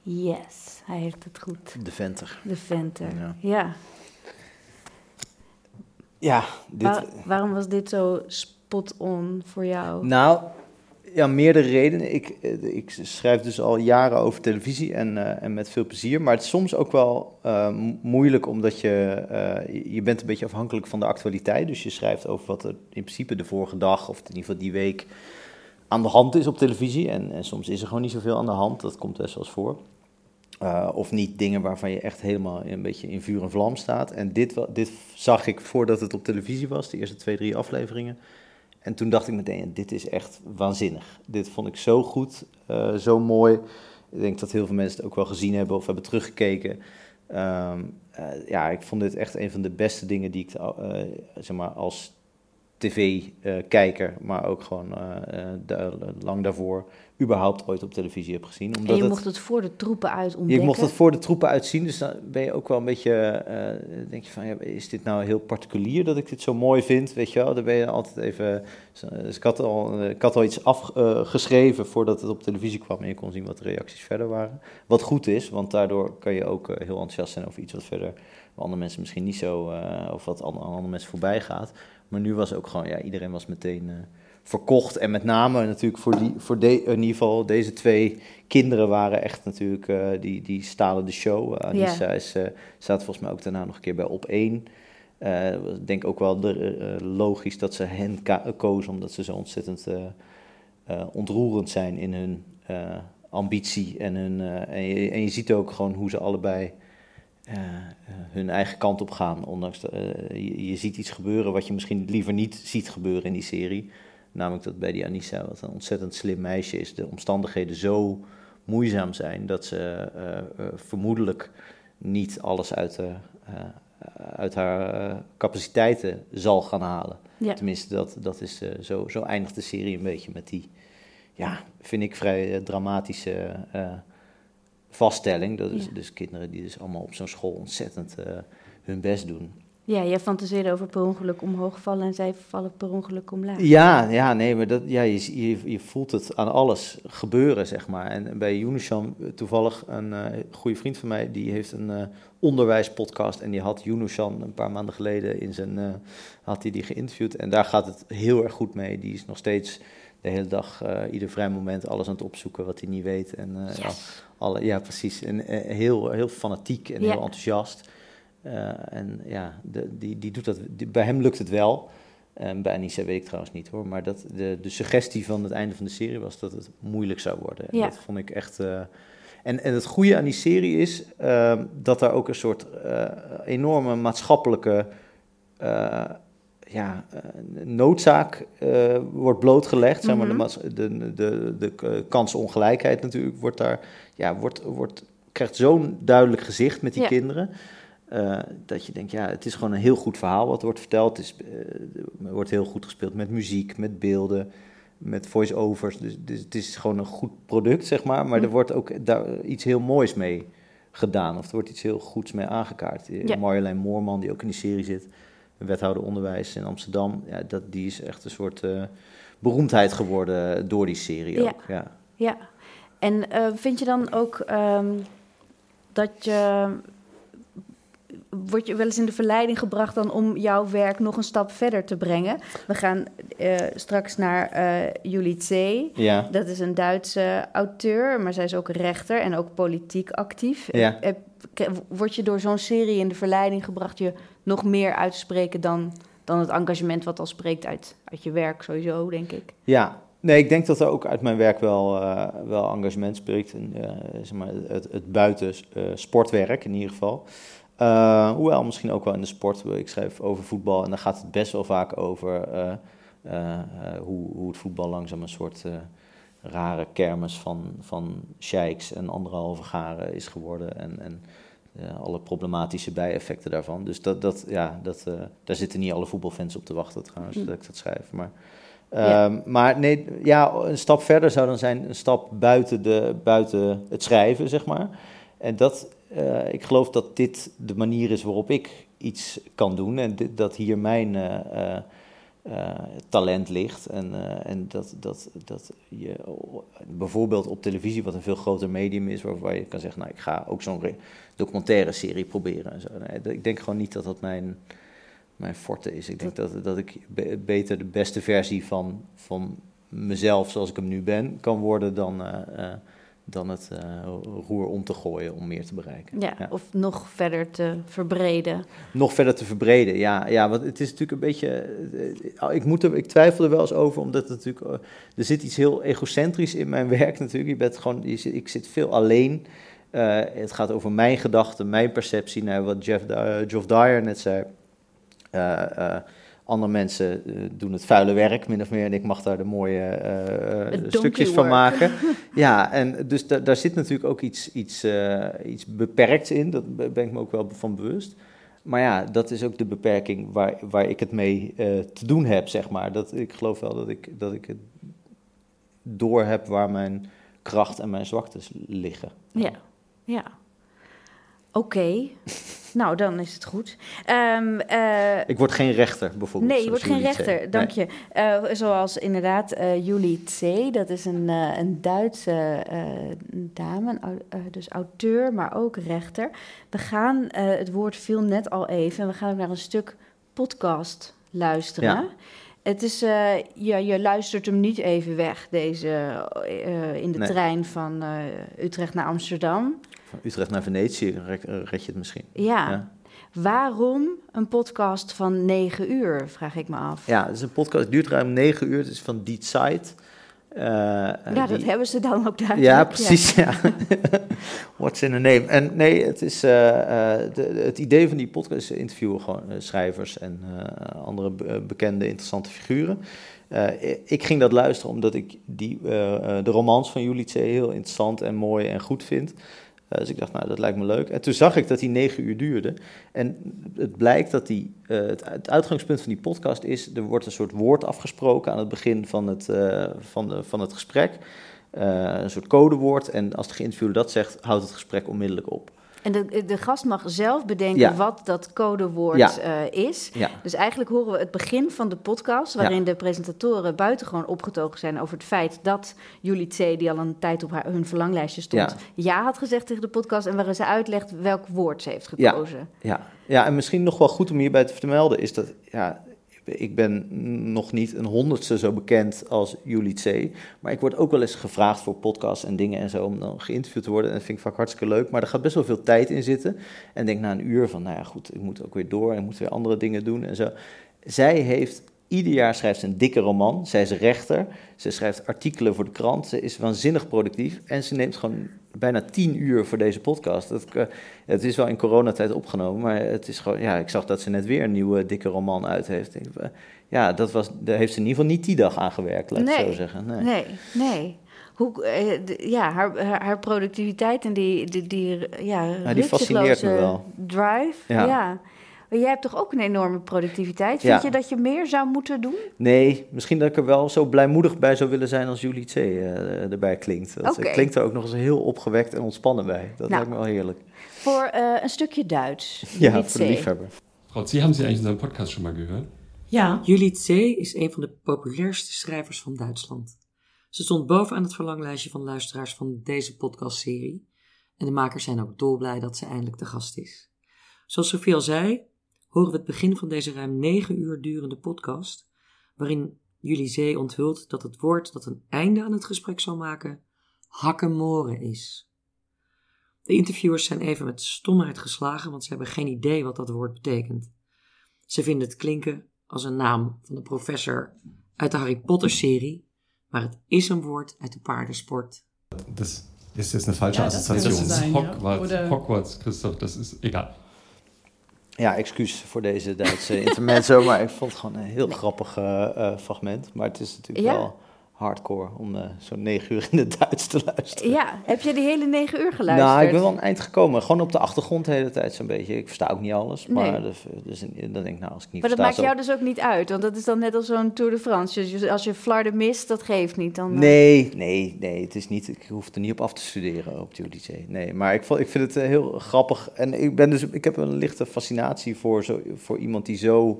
C: Yes, hij heeft het goed.
B: De Venter.
C: De Venter, ja. ja.
B: Ja, dit...
C: waarom was dit zo spot on voor jou?
B: Nou, ja, meerdere redenen. Ik, eh, ik schrijf dus al jaren over televisie en, uh, en met veel plezier. Maar het is soms ook wel uh, moeilijk omdat je, uh, je bent een beetje afhankelijk van de actualiteit. Dus je schrijft over wat er in principe de vorige dag of in ieder geval die week aan de hand is op televisie. En, en soms is er gewoon niet zoveel aan de hand. Dat komt best wel eens voor. Of niet dingen waarvan je echt helemaal een beetje in vuur en vlam staat. En dit, dit zag ik voordat het op televisie was, de eerste twee, drie afleveringen. En toen dacht ik meteen, dit is echt waanzinnig. Dit vond ik zo goed, uh, zo mooi. Ik denk dat heel veel mensen het ook wel gezien hebben of hebben teruggekeken. Um, uh, ja, ik vond dit echt een van de beste dingen die ik zeg maar als tv-kijker, maar ook gewoon lang daarvoor überhaupt ooit op televisie heb gezien.
C: Omdat en je mocht het, voor de troepen uit ontdekken?
B: Je mocht het voor de troepen uitzien, dus dan ben je ook wel een beetje, uh, denk je van, ja, is dit nou heel particulier dat ik dit zo mooi vind, weet je wel? Dan ben je altijd even, dus ik had al, ik had al iets afgeschreven uh, voordat het op televisie kwam en je kon zien wat de reacties verder waren. Wat goed is, want daardoor kan je ook uh, heel enthousiast zijn over iets wat verder, waar andere mensen misschien niet zo, of wat andere, andere mensen voorbij gaat. Maar nu was ook gewoon, ja, iedereen was meteen verkocht. En met name natuurlijk voor, die, voor de, in ieder geval deze twee kinderen waren echt natuurlijk, uh, die, die stalen de show. Uh, Anissa yeah. is, uh, staat volgens mij ook daarna nog een keer bij op één. Ik denk ook wel de, logisch dat ze hen kozen, omdat ze zo ontzettend ontroerend zijn in hun ambitie. En, hun, en je, en, je, ziet ook gewoon hoe ze allebei hun eigen kant op gaan. Ondanks je, je ziet iets gebeuren wat je misschien liever niet ziet gebeuren in die serie. Namelijk dat bij die Anissa, wat een ontzettend slim meisje is, de omstandigheden zo moeizaam zijn dat ze vermoedelijk niet alles uit, de, uit haar capaciteiten zal gaan halen. Ja. Tenminste, dat, dat is, zo, zo eindigt de serie een beetje met die, ja, vind ik vrij dramatische vaststelling. Dat is ja. dus kinderen die dus allemaal op zo'n school ontzettend hun best doen.
C: Ja, jij fantaseerde over per ongeluk omhoog vallen en zij vallen per ongeluk omlaag.
B: Ja, ja nee, maar dat, ja, je, je, je voelt het aan alles gebeuren, zeg maar. En bij Yunusham, toevallig een uh, goede vriend van mij, die heeft een uh, onderwijspodcast. En die had Yunushan een paar maanden geleden in zijn, uh, had hij die geïnterviewd. En daar gaat het heel erg goed mee. Die is nog steeds de hele dag, ieder vrij moment, alles aan het opzoeken wat hij niet weet. En, yes. ja, alle, ja, precies. En heel, heel fanatiek en ja. heel enthousiast. Uh, en ja, de, die, die doet dat, die, bij hem lukt het wel. Um, bij Anissa weet ik trouwens niet hoor. Maar dat, de, de suggestie van het einde van de serie was dat het moeilijk zou worden. Ja. Dat vond ik echt. Uh, en, en het goede aan die serie is uh, dat daar ook een soort uh, enorme maatschappelijke ja, noodzaak wordt blootgelegd. Mm -hmm. zeg maar, de, de, de, de kansongelijkheid natuurlijk wordt daar, ja, wordt, wordt, krijgt zo'n duidelijk gezicht met die ja. kinderen. Uh, dat je denkt, ja, het is gewoon een heel goed verhaal wat wordt verteld. Het is, uh, wordt heel goed gespeeld met muziek, met beelden, met voice-overs. Dus, dus, het is gewoon een goed product, zeg maar. Maar er mm. wordt ook daar iets heel moois mee gedaan. Of er wordt iets heel goeds mee aangekaart. Ja. Marjolein Moorman, die ook in die serie zit, wethouder onderwijs in Amsterdam. Ja, dat, die is echt een soort uh, beroemdheid geworden door die serie
C: ja.
B: ook. Ja,
C: ja. en vind je dan ook um, dat je word je wel eens in de verleiding gebracht dan om jouw werk nog een stap verder te brengen. We gaan uh, straks naar Julie Zee.
B: Ja.
C: Dat is een Duitse auteur, maar zij is ook rechter en ook politiek actief.
B: Ja.
C: Uh, word je door zo'n serie in de verleiding gebracht je nog meer uit te spreken dan, dan het engagement wat al spreekt uit, uit je werk sowieso, denk ik?
B: Ja, Nee, ik denk dat er ook uit mijn werk wel, uh, wel engagement spreekt. En, uh, zeg maar, het, het buiten uh, sportwerk in ieder geval. Hoewel misschien ook wel in de sport. Ik schrijf over voetbal en daar gaat het best wel vaak over hoe, hoe het voetbal langzaam een soort rare kermis van, van sheiks en anderhalve garen is geworden. En, en alle problematische bijeffecten daarvan. Dus dat, dat, ja, dat, daar zitten niet alle voetbalfans op te wachten trouwens, hm. dat ik dat schrijf. Maar, ja. Um, maar nee, ja, een stap verder zou dan zijn een stap buiten, de, buiten het schrijven, zeg maar. En dat, eh, ik geloof dat dit de manier is waarop ik iets kan doen. En dit, dat hier mijn eh, talent ligt. En, eh, en dat, dat, dat je bijvoorbeeld op televisie, wat een veel groter medium is, waar, waar je kan zeggen, nou ik ga ook zo'n re- documentaire serie proberen. En zo. Nee, ik denk gewoon niet dat dat mijn, mijn forte is. Ik denk dat, dat ik be- beter de beste versie van, van mezelf zoals ik hem nu ben kan worden dan, eh, dan het eh, roer om te gooien om meer te bereiken.
C: Ja, of nog verder te verbreden.
B: Nog verder te verbreden, ja. ja want het is natuurlijk een beetje... eh, ik, moet er, ik twijfel er wel eens over, omdat het natuurlijk... eh, er zit iets heel egocentrisch in mijn werk natuurlijk. Je bent gewoon, je zit, ik zit veel alleen. Het gaat over mijn gedachten, mijn perceptie. naar wat Jeff, Geoff Dyer net zei. Andere mensen eh, doen het vuile werk, min of meer. En ik mag daar de mooie eh, stukjes van maken. Ja, en dus da- daar zit natuurlijk ook iets, iets, eh, iets beperkts in. Dat be- ben ik me ook wel van bewust. Maar ja, dat is ook de beperking waar, waar ik het mee te doen heb, zeg maar. Dat, ik geloof wel dat ik, dat ik het door heb waar mijn kracht en mijn zwaktes liggen.
C: Ja, ja. Oké, nou dan is het goed. Ehm, eh,
B: Ik word geen rechter, bijvoorbeeld.
C: Nee, je wordt geen rechter, dank
B: Nee.
C: je. Eh, zoals inderdaad eh Julie Tse, dat is een, een Duitse dame, dus auteur, maar ook rechter. We gaan, het woord viel net al even, en we gaan ook naar een stuk podcast luisteren.
B: Ja.
C: Het is, eh, ja, je luistert hem niet even weg, deze, eh, in de
B: Nee.
C: trein van eh, Utrecht naar Amsterdam.
B: Van Utrecht naar Venetië red red je het misschien.
C: Ja.
B: Ja.
C: Waarom een podcast van negen uur, vraag ik me af.
B: Ja, het is een podcast, het duurt ruim negen uur. Het is van Die Zeit. Eh,
C: Ja, dat hebben ze dan ook duidelijk.
B: Ja, precies. Ja. What's in a name? En nee, het, is, eh, eh, de, het idee van die podcast is interviewen gewoon schrijvers en andere be- bekende interessante figuren. Ik ging dat luisteren omdat ik die, de romans van Julie Tse heel interessant en mooi en goed vind. Eh, dus ik dacht, nou, dat lijkt me leuk. En toen zag ik dat die negen uur duurde. En het blijkt dat die, eh, het, uitgangspunt van die podcast is... er wordt een soort woord afgesproken aan het begin van het, eh, van de, van het gesprek. Een soort codewoord. En als de geïnterviewde dat zegt, houdt het gesprek onmiddellijk op.
C: En de, de gast mag zelf bedenken
B: Ja.
C: wat dat codewoord
B: Ja.
C: eh, is.
B: Ja.
C: Dus eigenlijk horen we het begin van de podcast, waarin de presentatoren buitengewoon opgetogen zijn over het feit dat Julie Tse, die al een tijd op haar, hun verlanglijstje stond,
B: Ja.
C: had gezegd tegen de podcast en waarin ze uitlegt welk woord ze heeft
B: Ja.
C: gekozen.
B: Ja. ja, en misschien nog wel goed om hierbij te vermelden is dat... Ja, ik ben nog niet een honderdste zo bekend als Julie Tse. Maar ik word ook wel eens gevraagd voor podcasts en dingen en zo... om dan geïnterviewd te worden. En dat vind ik vaak hartstikke leuk. Maar er gaat best wel veel tijd in zitten. En denk na een uur van, nou ja goed, ik moet ook weer door... en ik moet weer andere dingen doen en zo. Zij heeft... Ieder jaar schrijft ze een dikke roman. Zij is rechter. Ze schrijft artikelen voor de krant. Ze is waanzinnig productief. En ze neemt gewoon bijna tien uur voor deze podcast. Dat, eh, het is wel in coronatijd opgenomen, maar het is gewoon... Ja, ik zag dat ze net weer een nieuwe dikke roman uit heeft. Ik, eh, ja, dat was, daar heeft ze in ieder geval niet die dag aan gewerkt, laat ik zo zeggen. Nee.
C: nee, nee. Hoe, eh, ja, haar, haar, productiviteit en die, die, die, ja,
B: die fascineert me wel.
C: drive.
B: Ja.
C: Ja. Maar jij hebt toch ook een enorme productiviteit? Vind
B: Ja.
C: je dat je meer zou moeten doen?
B: Nee, misschien dat ik er wel zo blijmoedig bij zou willen zijn als Julie T. eh, erbij klinkt. Dat
C: Oké.
B: klinkt er ook nog eens heel opgewekt en ontspannen bij. Dat
C: Nou.
B: lijkt me wel heerlijk.
C: Voor eh, een stukje Duits.
B: Ja, voor de liefhebber.
K: Frau C., haben Sie eigentlich unseren Podcast schon mal gehört?
D: Ja. Julie Tse is een van de populairste schrijvers van Duitsland. Ze stond bovenaan het verlanglijstje van luisteraars van deze podcastserie. En de makers zijn ook dolblij dat ze eindelijk te gast is. Zoals Sophie al zei, horen we het begin van deze ruim negen uur durende podcast, waarin Julie Zee onthult dat het woord dat een einde aan het gesprek zal maken, hakkemoren is. De interviewers zijn even met stomheid geslagen, want ze hebben geen idee wat dat woord betekent. Ze vinden het klinken als een naam van de professor uit de Harry Potter-serie, maar het is een woord uit de paardensport.
K: Das ist jetzt eine falsche
L: Ja,
K: Assoziation.
L: ja.
K: Hogwarts, Christoph, das ist egal.
B: Ja, excuus voor deze Duitse intermezzo, maar ik vond het gewoon een heel grappig eh, eh, fragment. Maar het is natuurlijk
C: Ja.
B: wel hardcore om eh, zo'n negen uur in het Duits te luisteren.
C: Ja, heb je die hele negen uur geluisterd?
B: Nou, ik ben wel een eind gekomen. Gewoon op de achtergrond de hele tijd zo'n beetje. Ik versta ook niet alles, maar
C: Nee.
B: dus, dus dan denk ik, nou, als ik niet
C: Maar dat
B: versta...
C: maakt jou dus ook niet uit, want dat is dan net als zo'n Tour de France. Dus als je Flarden mist, dat geeft niet. Dan, eh,
B: Nee, nee, nee, het is niet, ik hoef er niet op af te studeren op de Odyssee. Nee, maar ik, ik vind het eh, heel grappig. En ik, ben dus, ik heb een lichte fascinatie voor, zo, voor iemand die zo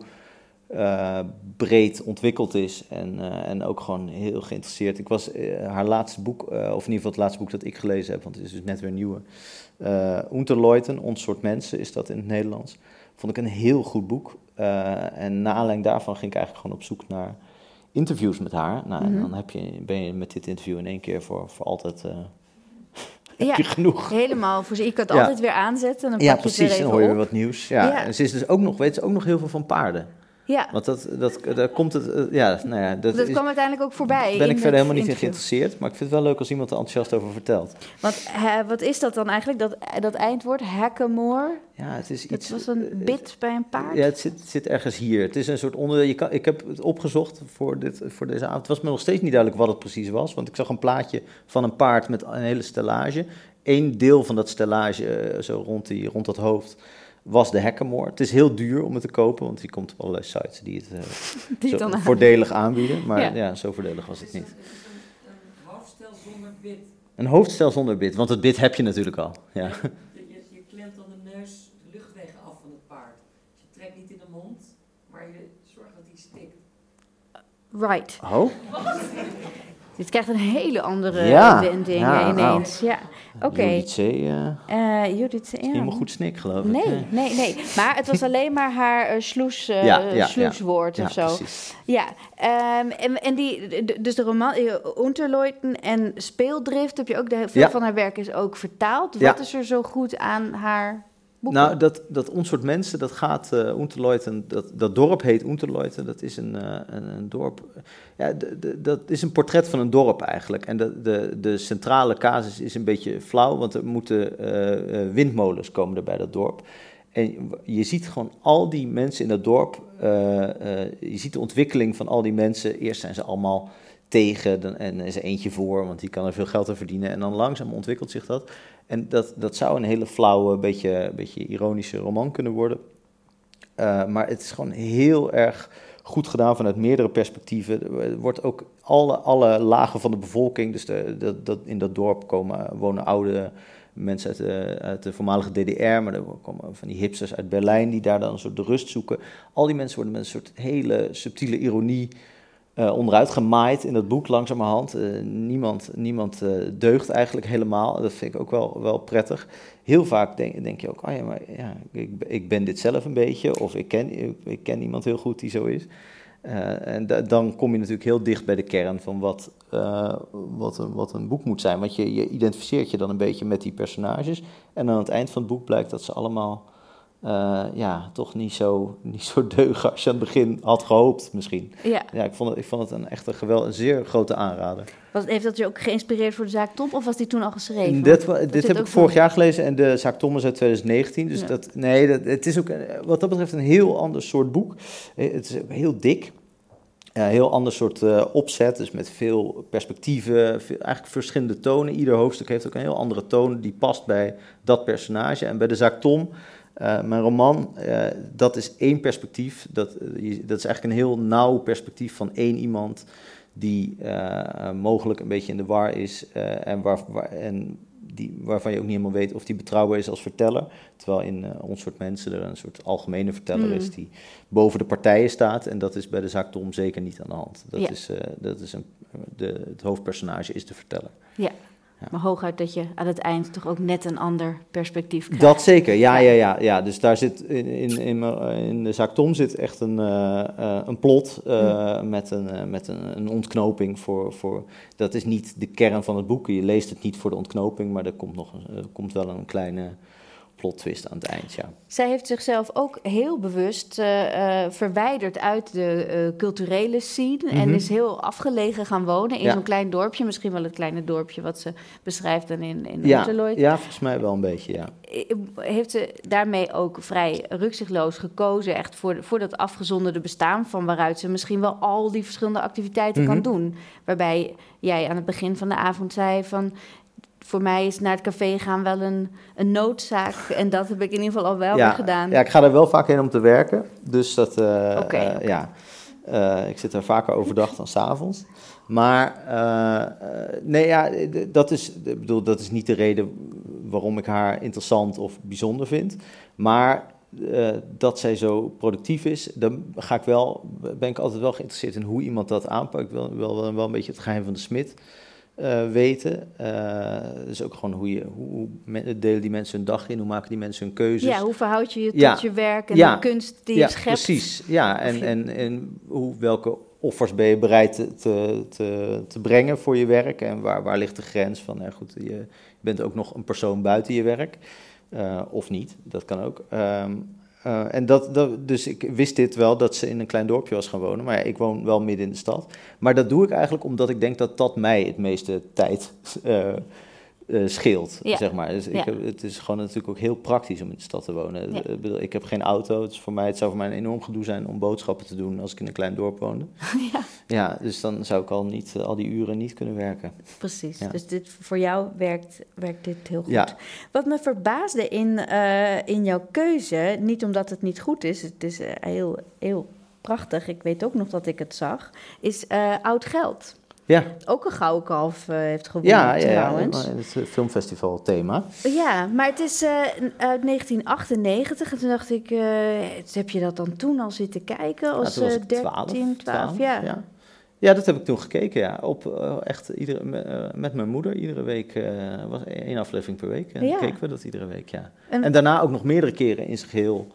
B: eh, breed ontwikkeld is. En, eh, en ook gewoon heel geïnteresseerd. Ik was eh, haar laatste boek, of in ieder geval het laatste boek dat ik gelezen heb, want het is dus net weer een nieuwe. Unterleuten, Ons soort mensen, is dat in het Nederlands. Vond ik een heel goed boek. En na aanleiding daarvan ging ik eigenlijk gewoon op zoek naar interviews met haar. Nou, en
C: Mhm.
B: dan heb je, ben je met dit interview in één keer voor, voor altijd
C: Ja,
B: heb je genoeg.
C: helemaal. Voor ze. Je kan het
B: Ja.
C: altijd weer aanzetten en dan
B: Ja,
C: pak je het
B: precies. Dan hoor je weer wat nieuws. Ja.
C: Ja.
B: En ze is dus ook nog, weet ze ook nog heel veel van paarden.
C: Ja,
B: Want dat, dat, daar komt het, eh, ja, nou ja, dat,
C: dat
B: is-
C: kwam uiteindelijk ook voorbij.
B: ben ik
C: het
B: verder helemaal niet in geïnteresseerd. Maar ik vind het wel leuk als iemand er enthousiast over vertelt.
C: Want hè, wat is dat dan eigenlijk, dat, dat eindwoord, hackamore?
B: Ja, het is
C: Dat
B: iets...
C: was een bit bij een paard?
B: Ja, het zit, het zit ergens hier. Het is een soort onderdeel. Je kan, ik heb het opgezocht voor, dit, voor deze avond. Het was me nog steeds niet duidelijk wat het precies was. Want ik zag een plaatje van een paard met een hele stellage. Eén deel van dat stellage, eh, zo rond, die, rond dat hoofd, was de hackamore. Het is heel duur om het te kopen, want die komt op allerlei sites die het, eh,
C: Die
B: zo
C: het dan
B: voordelig aanbieden. Maar
C: Ja.
B: ja. zo voordelig was het niet.
D: Een hoofdstel zonder bit.
B: Een hoofdstel zonder bit, want het bit heb je natuurlijk al. Ja.
D: Je, je, je klemt dan de neus de luchtwegen af van het paard. Dus je trekt niet in de mond, maar je zorgt dat die stikt.
C: Right.
B: Oh?
C: Dit krijgt een hele andere
B: Ja,
C: wending
B: ja,
C: eh, ineens. Ja, oké.
B: Judith C. eh,
C: Eh, Judith, ja.
B: helemaal goed snik, geloof ik.
C: Nee, nee, nee. Maar het was alleen maar haar eh, sloes, eh,
B: Ja,
C: sloeswoord
B: Ja,
C: of zo.
B: precies.
C: Ja, ehm, en, en die, dus de roman eh, Unterleuten en Speeldrift heb je ook, de, veel
B: Ja.
C: van haar werk is ook vertaald.
B: Ja.
C: Wat is er zo goed aan haar boeken?
B: Nou, dat, dat ons soort mensen, dat gaat Unterleuten, dat, dat dorp heet Unterleuten, dat is een, eh, een, een dorp, ja, dat is een portret van een dorp eigenlijk. En de, de, de centrale casus is een beetje flauw, want er moeten eh, windmolens komen er bij dat dorp. En je ziet gewoon al die mensen in dat dorp, je ziet de ontwikkeling van al die mensen. Eerst zijn ze allemaal tegen dan, en is er eentje voor, want die kan er veel geld aan verdienen. En dan langzaam ontwikkelt zich dat. En dat, dat zou een hele flauwe, beetje, beetje ironische roman kunnen worden. Eh, maar het is gewoon heel erg goed gedaan vanuit meerdere perspectieven. Er wordt ook alle, alle lagen van de bevolking, dus de, in dat dorp komen, wonen oude mensen uit de, uit de voormalige DDR, maar er komen van die hipsters uit Berlijn die daar dan een soort de rust zoeken. Al die mensen worden met een soort hele subtiele ironie eh, onderuit gemaaid in dat boek langzamerhand. Eh, niemand niemand eh, deugt eigenlijk helemaal. Dat vind ik ook wel, wel prettig. Heel vaak denk, denk je ook, oh ja, maar ja, ik, ik ben dit zelf een beetje. Of ik ken, ik, ken iemand heel goed die zo is. En da- dan kom je natuurlijk heel dicht bij de kern van wat, wat, een, wat een boek moet zijn. Want je, je identificeert je dan een beetje met die personages. En aan het eind van het boek blijkt dat ze allemaal eh, ja, toch niet zo, niet zo deugen als je aan het begin had gehoopt misschien.
C: Ja.
B: Ja, ik vond het, ik vond het een echt een, geweld, een zeer grote aanrader.
C: Was, heeft dat je ook geïnspireerd voor de zaak Top of was die toen al geschreven?
B: En dit,
C: dat
B: dit heb ik vorig jaar gelezen en de zaak Thomas uit 2019. Dus
C: Ja.
B: dat, nee, dat, het is ook een- wat dat betreft een heel ander soort boek. Eh, Het is heel dik. Een heel ander soort eh, opzet, dus met veel perspectieven, veel, eigenlijk verschillende tonen. Ieder hoofdstuk heeft ook een heel andere toon die past bij dat personage. En bij de zaak Tom, eh, mijn roman, eh, dat is één perspectief. Dat, eh, je- dat is eigenlijk een heel nauw perspectief van één iemand die mogelijk een beetje in de war is en, waar, waar- en die, waarvan je ook niet helemaal weet of die betrouwbaar is als verteller. Terwijl in ons soort mensen er een soort algemene verteller
C: Mm.
B: is die boven de partijen staat. En dat is bij de zaak Tom zeker niet aan de hand. Dat
C: Ja.
B: is, dat is een, de, het hoofdpersonage is de verteller.
C: Ja. Maar hooguit dat je aan het eind toch ook net een ander perspectief krijgt.
B: Dat zeker, ja, ja, ja, ja. Dus daar zit in, in, in, de zaak Tom zit echt een, eh, eh, een plot eh, met, een, met een, een ontknoping voor, voor. Dat is niet de kern van het boek. Je leest het niet voor de ontknoping, maar er komt nog er komt wel een kleine plot twist aan het eind, ja.
C: Zij heeft zichzelf ook heel bewust eh, eh, verwijderd uit de eh, culturele scene. En
B: Mhm.
C: is heel afgelegen gaan wonen in
B: Ja.
C: zo'n klein dorpje. Misschien wel het kleine dorpje wat ze beschrijft dan in, in
B: Ja, ja, volgens mij wel een beetje, ja.
C: Heeft ze daarmee ook vrij rukzichtloos gekozen... echt voor, voor dat afgezonderde bestaan... van waaruit ze misschien wel al die verschillende activiteiten
B: Mhm.
C: kan doen. Waarbij jij aan het begin van de avond zei van... voor mij is naar het café gaan wel een, een noodzaak. En dat heb ik in ieder geval al wel gedaan.
B: Ja, ik ga er wel vaak heen om te werken. Dus dat,
C: oké.
B: ja. Eh, ik zit er vaker overdag dan s'avonds. Maar nee, ja, dat is, ik bedoel, dat is niet de reden waarom ik haar interessant of bijzonder vind. Maar dat zij zo productief is, dan ga ik wel, ben ik altijd wel geïnteresseerd in hoe iemand dat aanpakt. Ik wil wel, wel, wel een beetje het geheim van de smid eh, weten. Eh, dus ook gewoon hoe, je, hoe, hoe delen die mensen hun dag in, hoe maken die mensen hun keuzes.
C: Ja, hoe verhoud je je tot je werk en
B: Ja.
C: de kunst die
B: ja,
C: je schept?
B: precies. Ja, en,
C: je-
B: en, en hoe, welke offers ben je bereid te, te, te, te brengen voor je werk? En waar, waar ligt de grens van, nou goed, je bent ook nog een persoon buiten je werk. eh, of niet, dat kan ook. Ehm, eh, en dat, dat, dus ik wist dit wel, dat ze in een klein dorpje was gaan wonen. Maar ik woon wel midden in de stad. Maar dat doe ik eigenlijk omdat ik denk dat dat mij het meeste tijd eh, eh, scheelt,
C: Ja.
B: zeg maar. Dus ik heb, het is gewoon natuurlijk ook heel praktisch om in de stad te wonen.
C: Ja.
B: Ik bedoel, Ik heb geen auto, het, is voor mij, het zou voor mij een enorm gedoe zijn om boodschappen te doen als ik in een klein dorp woonde.
C: ja,
B: Ja, dus dan zou ik al, niet, eh, al die uren niet kunnen werken.
C: precies. Dus dit, voor jou werkt, werkt dit heel goed. Wat me verbaasde in, eh, in jouw keuze, niet omdat het niet goed is, het is eh, heel, heel prachtig, ik weet ook nog dat ik het zag, is eh, Oud Geld.
B: Ja,
C: Ook een gouden kalf eh, heeft gewonnen
B: ja, ja, ja,
C: trouwens.
B: ja, het eh, filmfestival thema.
C: Ja, maar het is eh, uit 1998. En toen dacht ik, eh, heb je dat dan toen al zitten kijken? Als
B: ik
C: 13, 12, ja.
B: ja. Ja, dat heb ik toen gekeken, ja. Op echt iedere, me- met mijn moeder iedere week. was één aflevering per week. En
C: Ja.
B: keken we dat iedere week, ja.
C: En-
B: En, daarna ook nog meerdere keren in zijn geheel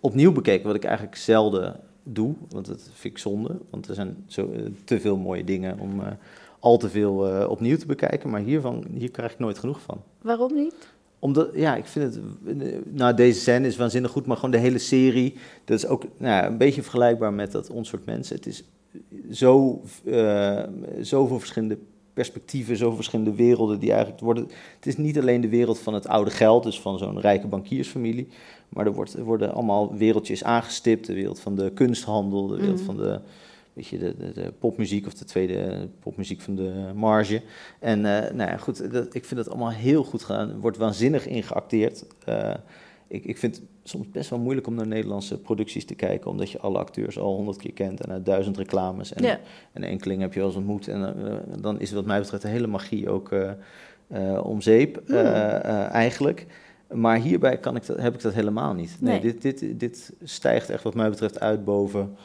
B: opnieuw bekeken. Wat ik eigenlijk zelden doe, want dat vind ik zonde. Want er zijn zo, eh, te veel mooie dingen om eh, al te veel eh, opnieuw te bekijken. Maar hiervan, hier krijg ik nooit genoeg van
C: Waarom niet?
B: omdat, ja, ik vind het, nou deze scène is waanzinnig goed, maar gewoon de hele serie, dat is ook nou, een beetje vergelijkbaar met dat Ons soort mensen. Het is zo, eh, zoveel verschillende perspectieven, zoveel verschillende werelden die eigenlijk worden. Het is niet alleen de wereld van het oude geld, dus van zo'n rijke bankiersfamilie, maar er, wordt, er worden allemaal wereldjes aangestipt, de wereld van de kunsthandel, de wereld
C: Mhm.
B: van de weet je, de, de, de popmuziek of de tweede popmuziek van de marge. En eh, nou ja, goed, dat, ik vind dat allemaal heel goed gedaan. Er wordt waanzinnig in geacteerd. Eh, ik, ik vind het soms best wel moeilijk om naar Nederlandse producties te kijken, omdat je alle acteurs al honderd keer kent en uit duizend reclames. En,
C: Ja.
B: en enkeling heb je wel eens ontmoet. En eh, dan is wat mij betreft de hele magie ook om zeep,
C: Hmm.
B: eigenlijk. Maar hierbij kan ik dat, heb ik dat helemaal niet. Nee,
C: Nee.
B: Dit, dit, dit stijgt echt wat mij betreft uit boven,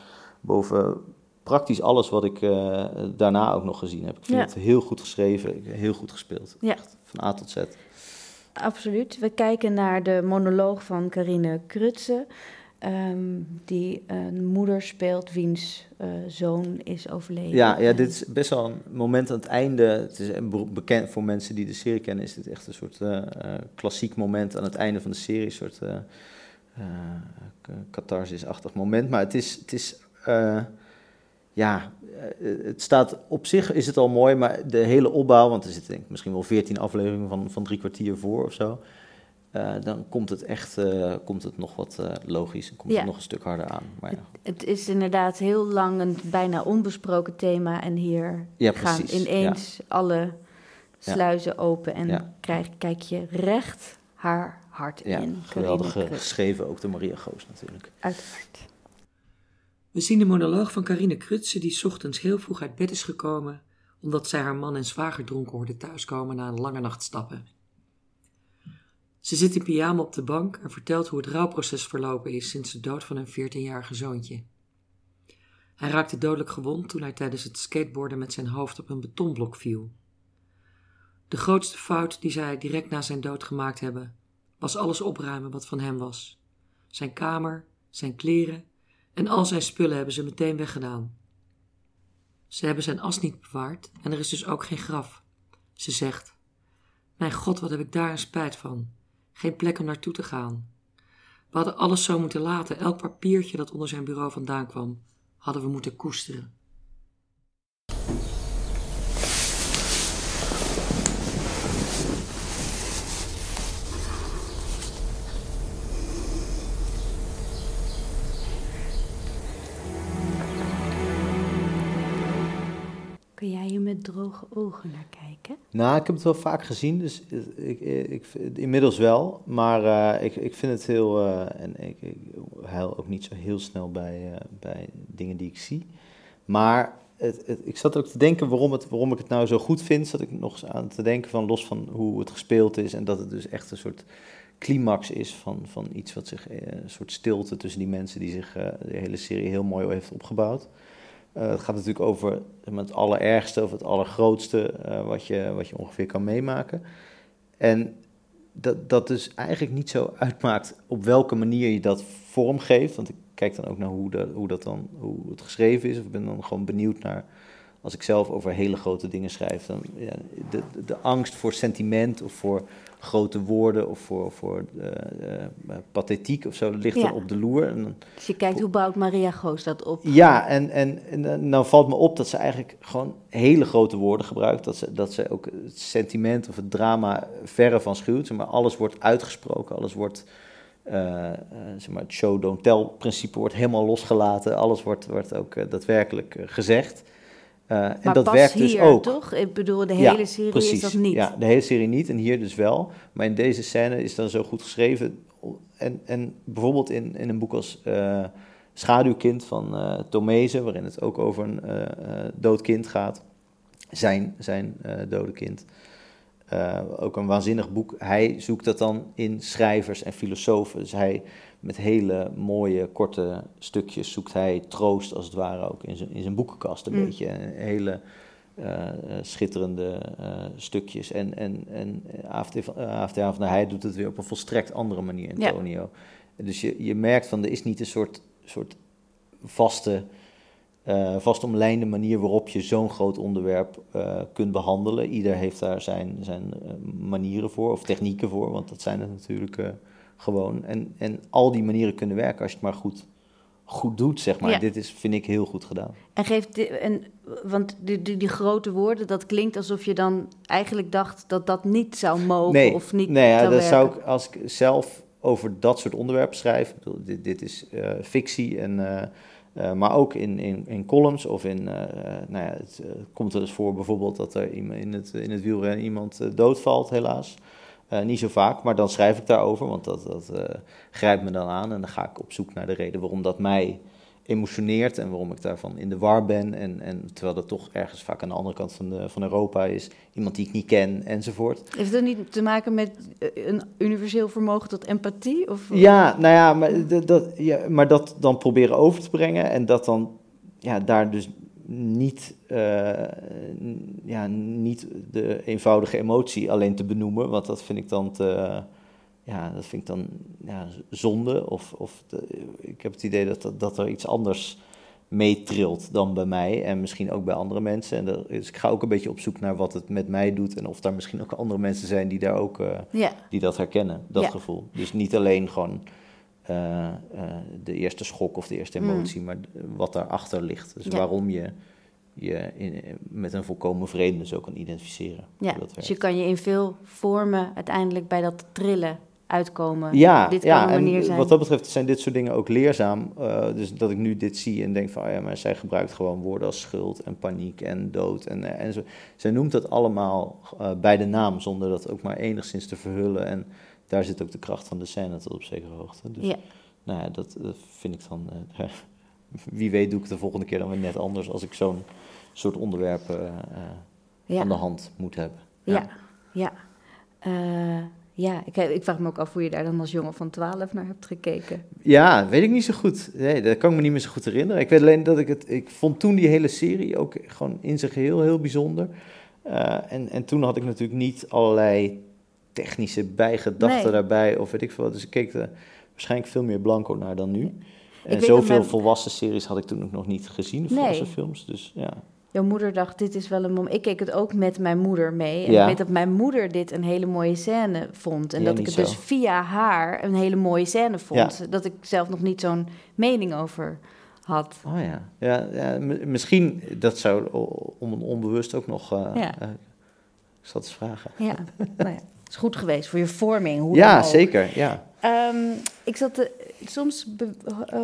B: boven praktisch alles wat ik eh, daarna ook nog gezien heb. Ik vind
C: Ja.
B: het heel goed geschreven, heel goed gespeeld.
C: Ja.
B: Echt, van A tot Z.
C: Absoluut. We kijken naar de monoloog van Carine Krutse. Ehm, die een moeder speelt wiens eh, zoon is overleden.
B: Ja, ja, dit is best wel een moment aan het einde. Het is bekend voor mensen die de serie kennen, is dit echt een soort eh, eh, klassiek moment aan het einde van de serie. Een soort eh eh, k- catharsis-achtig moment. Maar het is, het is eh, ja, eh, het staat op zich is het al mooi, maar de hele opbouw, want er zitten denk ik misschien wel veertien afleveringen van, van drie kwartier voor of zo. Eh, dan komt het echt eh, komt het nog wat eh, logisch en komt
C: Ja.
B: het nog een stuk harder aan. Maar ja.
C: Het is inderdaad heel lang een bijna onbesproken thema. En hier
B: Ja,
C: gaan
B: precies,
C: ineens alle
B: Ja.
C: sluizen open. En
B: Ja.
C: krijg, kijk je recht haar hart
B: Ja,
C: in.
B: geweldig geschreven, ook door Maria Goos natuurlijk.
C: Uiteraard.
D: We zien de monoloog van Carine Krutse die 's ochtends heel vroeg uit bed is gekomen omdat zij haar man en zwager dronken hoorde thuiskomen na een lange nacht stappen. Ze zit in pyjama op de bank en vertelt hoe het rouwproces verlopen is sinds de dood van hun 14-jarige zoontje. Hij raakte dodelijk gewond toen hij tijdens het skateboarden met zijn hoofd op een betonblok viel. De grootste fout die zij direct na zijn dood gemaakt hebben, was alles opruimen wat van hem was. Zijn kamer, zijn kleren en al zijn spullen hebben ze meteen weggedaan. Ze hebben zijn as niet bewaard en er is dus ook geen graf. Ze zegt: Mijn god, wat heb ik daar een spijt van. Geen plek om naartoe te gaan. We hadden alles zo moeten laten. Elk papiertje dat onder zijn bureau vandaan kwam, hadden we moeten koesteren.
C: Met droge ogen naar kijken?
B: Nou, ik heb het wel vaak gezien, dus ik, ik, inmiddels wel. Maar uh, ik, ik vind het heel. Uh, en ik, ik huil ook niet zo heel snel bij, uh, bij dingen die ik zie. Maar het, ik zat ook te denken waarom, het, waarom ik het nou zo goed vind. Zat ik nog eens aan te denken van los van hoe het gespeeld is. En dat het dus echt een soort climax is van, van iets wat zich. Een soort stilte tussen die mensen die zich de hele serie heel mooi heeft opgebouwd. Uh, het gaat natuurlijk over het allerergste of het allergrootste uh, wat, je, wat je ongeveer kan meemaken. En dat, dat dus eigenlijk niet zo uitmaakt op welke manier je dat vormgeeft. Want ik kijk dan ook naar hoe, dat, hoe, dat dan, hoe het geschreven is. Of ik ben dan gewoon benieuwd naar, als ik zelf over hele grote dingen schrijf, dan ja, de, de angst voor sentiment of voor grote woorden of voor, voor uh, uh, pathetiek of zo, dat ligt
C: Ja.
B: er op de loer. En dan,
C: Dus je kijkt, hoe bouwt Maria Goos dat op?
B: ja, en, en, en dan- nou valt me op dat ze eigenlijk gewoon hele grote woorden gebruikt. Dat ze, dat ze ook het sentiment of het drama verre van schuwt. Maar alles wordt uitgesproken, alles wordt, eh, eh, zeg maar, het show don't tell principe wordt helemaal losgelaten. Alles wordt, wordt ook eh, daadwerkelijk eh, Eh, en
C: maar
B: dat
C: pas
B: werkt dus
C: hier,
B: ook.
C: toch? Ik bedoel, de
B: Ja,
C: hele serie
B: precies.
C: is dat niet.
B: Ja, de hele serie niet en hier dus wel. Maar in deze scène is dan zo goed geschreven. En, en bijvoorbeeld in, in een boek als eh, Schaduwkind van eh Tomezen, waarin het ook over een dood kind gaat. Zijn, zijn dode kind. Ook een waanzinnig boek. Hij zoekt dat dan in schrijvers en filosofen. Dus hij met hele mooie, korte stukjes zoekt hij troost, als het ware, ook in zijn, in zijn boekenkast. Een
C: Mm.
B: beetje hele eh, eh, schitterende eh, stukjes. En, en, en AFT van, AFT van der Heij doet het weer op een volstrekt andere manier,
C: Ja.
B: Antonio. Dus je, je merkt van, er is niet een soort, soort vaste, eh vastomlijnde manier waarop je zo'n groot onderwerp kunt behandelen. Ieder heeft daar zijn, zijn manieren voor, of technieken voor, want dat zijn het natuurlijk gewoon. En, en al die manieren kunnen werken als je het maar goed, goed doet, zeg maar.
C: Ja.
B: Dit is, vind ik, heel goed gedaan.
C: En geeft en, want die, die, die grote woorden, dat klinkt alsof je dan eigenlijk dacht dat dat niet zou mogen
B: nee,
C: of niet
B: nee, ja,
C: zou
B: dat zou ik, als ik zelf over dat soort onderwerpen schrijf, bedoel, dit, dit is eh, fictie, en, eh, eh, maar ook in, in, in columns of in, nou ja, het komt er eens voor bijvoorbeeld dat er iemand in het, in het wielrennen iemand doodvalt, helaas. Eh, niet zo vaak, maar dan schrijf ik daarover, want dat, dat eh, grijpt me dan aan en dan ga ik op zoek naar de reden waarom dat mij emotioneert en waarom ik daarvan in de war ben. En, en terwijl dat toch ergens vaak aan de andere kant van, de, van Europa is, iemand die ik niet ken enzovoort.
C: Heeft dat niet te maken met eh, een universeel vermogen tot empathie? Of?
B: Ja, nou ja, maar dat, dat, ja, maar dat dan proberen over te brengen en dat dan ja, daar dus niet, eh, ja, niet de eenvoudige emotie alleen te benoemen, want dat vind ik dan te, ja, dat vind ik dan ja, zonde. Of, of de- ik heb het idee dat, dat, dat er iets anders meetrilt dan bij mij en misschien ook bij andere mensen. En dat, dus ik ga ook een beetje op zoek naar wat het met mij doet en of daar misschien ook andere mensen zijn die daar ook eh,
C: Ja.
B: die dat herkennen, dat
C: Ja.
B: gevoel. Dus niet alleen gewoon eh, eh, de eerste schok of de eerste
C: Mm.
B: emotie, maar wat daarachter ligt. Dus
C: Ja.
B: waarom je je in, met een volkomen vrede zo kan identificeren.
C: Ja,
B: dat
C: dus je kan je in veel vormen uiteindelijk bij dat trillen uitkomen.
B: Ja,
C: Dit
B: ja
C: kan een manier zijn.
B: wat dat betreft zijn dit soort dingen ook leerzaam. Eh, dus dat ik nu dit zie en denk van, oh ja, maar zij gebruikt gewoon woorden als schuld en paniek en dood. En, en zo. Zij noemt dat allemaal bij de naam, zonder dat ook maar enigszins te verhullen. En daar zit ook de kracht van de scène tot op zekere hoogte. Dus
C: Ja.
B: nou ja, dat, dat vind ik dan... eh, wie weet doe ik het de volgende keer dan weer net anders als ik zo'n soort onderwerpen eh,
C: Ja.
B: aan de hand moet hebben.
C: Ja, ja. Eh, ja, ik, ik vraag me ook af hoe je daar dan als jongen van 12 naar hebt gekeken.
B: Ja, weet ik niet zo goed. Nee, dat kan ik me niet meer zo goed herinneren. Ik weet alleen dat ik het... Ik vond toen die hele serie ook gewoon in zijn geheel heel bijzonder. Eh, en, en toen had ik natuurlijk niet allerlei technische bijgedachten
C: Nee.
B: daarbij of weet ik veel wat. Dus ik keek er waarschijnlijk veel meer blanco naar dan nu. En zoveel
C: mijn-
B: volwassen series had ik toen ook nog niet gezien,
C: Nee.
B: volwassen films. Dus ja.
C: jouw moeder dacht, dit is wel een moment... Ik keek het ook met mijn moeder mee. En
B: Ja.
C: ik weet dat mijn moeder dit een hele mooie scène vond. En
B: Ja,
C: dat ik het dus via haar een hele mooie scène vond. Dat ik zelf nog niet zo'n mening over had.
B: Oh ja. Ja, ja misschien, dat zou o- om een onbewust ook nog...
C: Ja.
B: eh, ik zal het eens vragen.
C: Ja, nou ja, is goed geweest voor je vorming. Hoe
B: Ja, zeker, ja.
C: Ehm, ik zat te- soms be-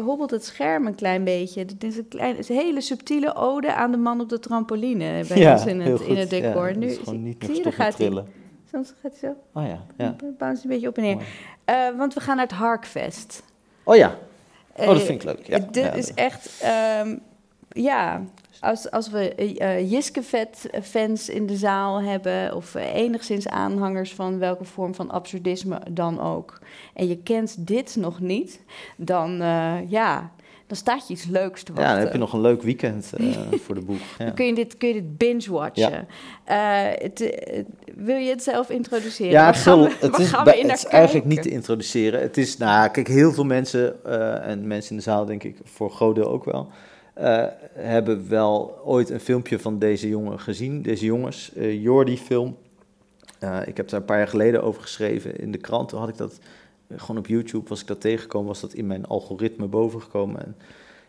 C: hobbelt het scherm een klein beetje. Het is een, klein, het is een hele subtiele ode aan de man op de trampoline bij
B: Ja,
C: ons in het, in het decor.
B: Ja,
C: nu
B: is gewoon niet
C: zie gaat hij.
B: trillen.
C: Soms gaat hij zo.
B: Oh ja, ja.
C: Een beetje op en neer. Eh, want we gaan naar het Harkfest.
B: Oh ja. Oh, dat
C: Eh,
B: vind ik leuk. Ja,
C: Dit
B: ja,
C: is echt, ehm, ja, als, als we eh Jiskevet-fans in de zaal hebben... of eh, enigszins aanhangers van welke vorm van absurdisme dan ook... en je kent dit nog niet, dan, eh, ja, dan staat je iets leuks te
B: Ja,
C: wachten.
B: dan heb je nog een leuk weekend eh, voor de boeg. Ja.
C: Dan kun je dit, kun je dit binge-watchen. Eh, eh, wil je het zelf introduceren?
B: Ja, het, zal,
C: we-
B: het is, het eigenlijk niet te introduceren. Het is, nou, kijk, heel veel mensen, eh, en mensen in de zaal denk ik voor een groot deel ook wel, eh, hebben wel ooit een filmpje van deze jongen gezien, deze jongens, eh Jordi-film. Eh, ik heb daar een paar jaar geleden over geschreven in de krant. Toen had ik dat, gewoon op YouTube was ik dat tegengekomen, was dat in mijn algoritme bovengekomen. En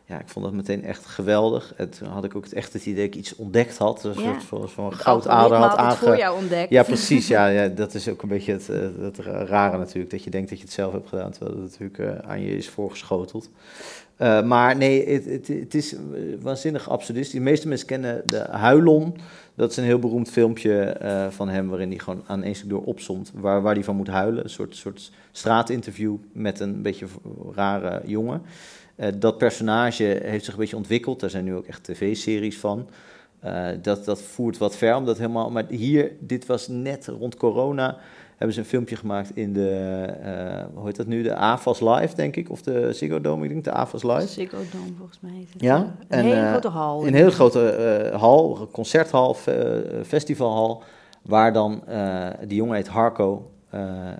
B: ja, ik vond dat meteen echt geweldig. En toen had ik ook het echt het idee dat ik iets ontdekt had. Een
C: Ja.
B: soort van, goudader had aange...
C: voor jou ontdekt.
B: Ja, precies. Ja, ja, dat is ook een beetje het, het rare natuurlijk. Dat je denkt dat je het zelf hebt gedaan, terwijl het natuurlijk aan je is voorgeschoteld. Eh, maar nee, het, is waanzinnig absurdistisch. De meeste mensen kennen de Huilon. Dat is een heel beroemd filmpje eh, van hem, waarin hij gewoon aan één stuk door opzomt waar, waar hij van moet huilen. Een soort, soort straatinterview met een beetje rare jongen. Eh, dat personage heeft zich een beetje ontwikkeld. Daar zijn nu ook echt tv-series van. Dat, dat voert wat ver, omdat helemaal... Maar hier, dit was net rond corona... hebben ze een filmpje gemaakt in de... eh, hoe heet dat nu? De AFAS Live, denk ik. Of de Ziggo Dome, ik denk de AFAS Live.
C: Ziggo Dome, volgens mij. Is het,
B: Ja,
C: een hele
B: eh,
C: grote hal.
B: Een hele grote eh, hal, concerthal, fe- festivalhal, waar dan, die jongen heet Harco,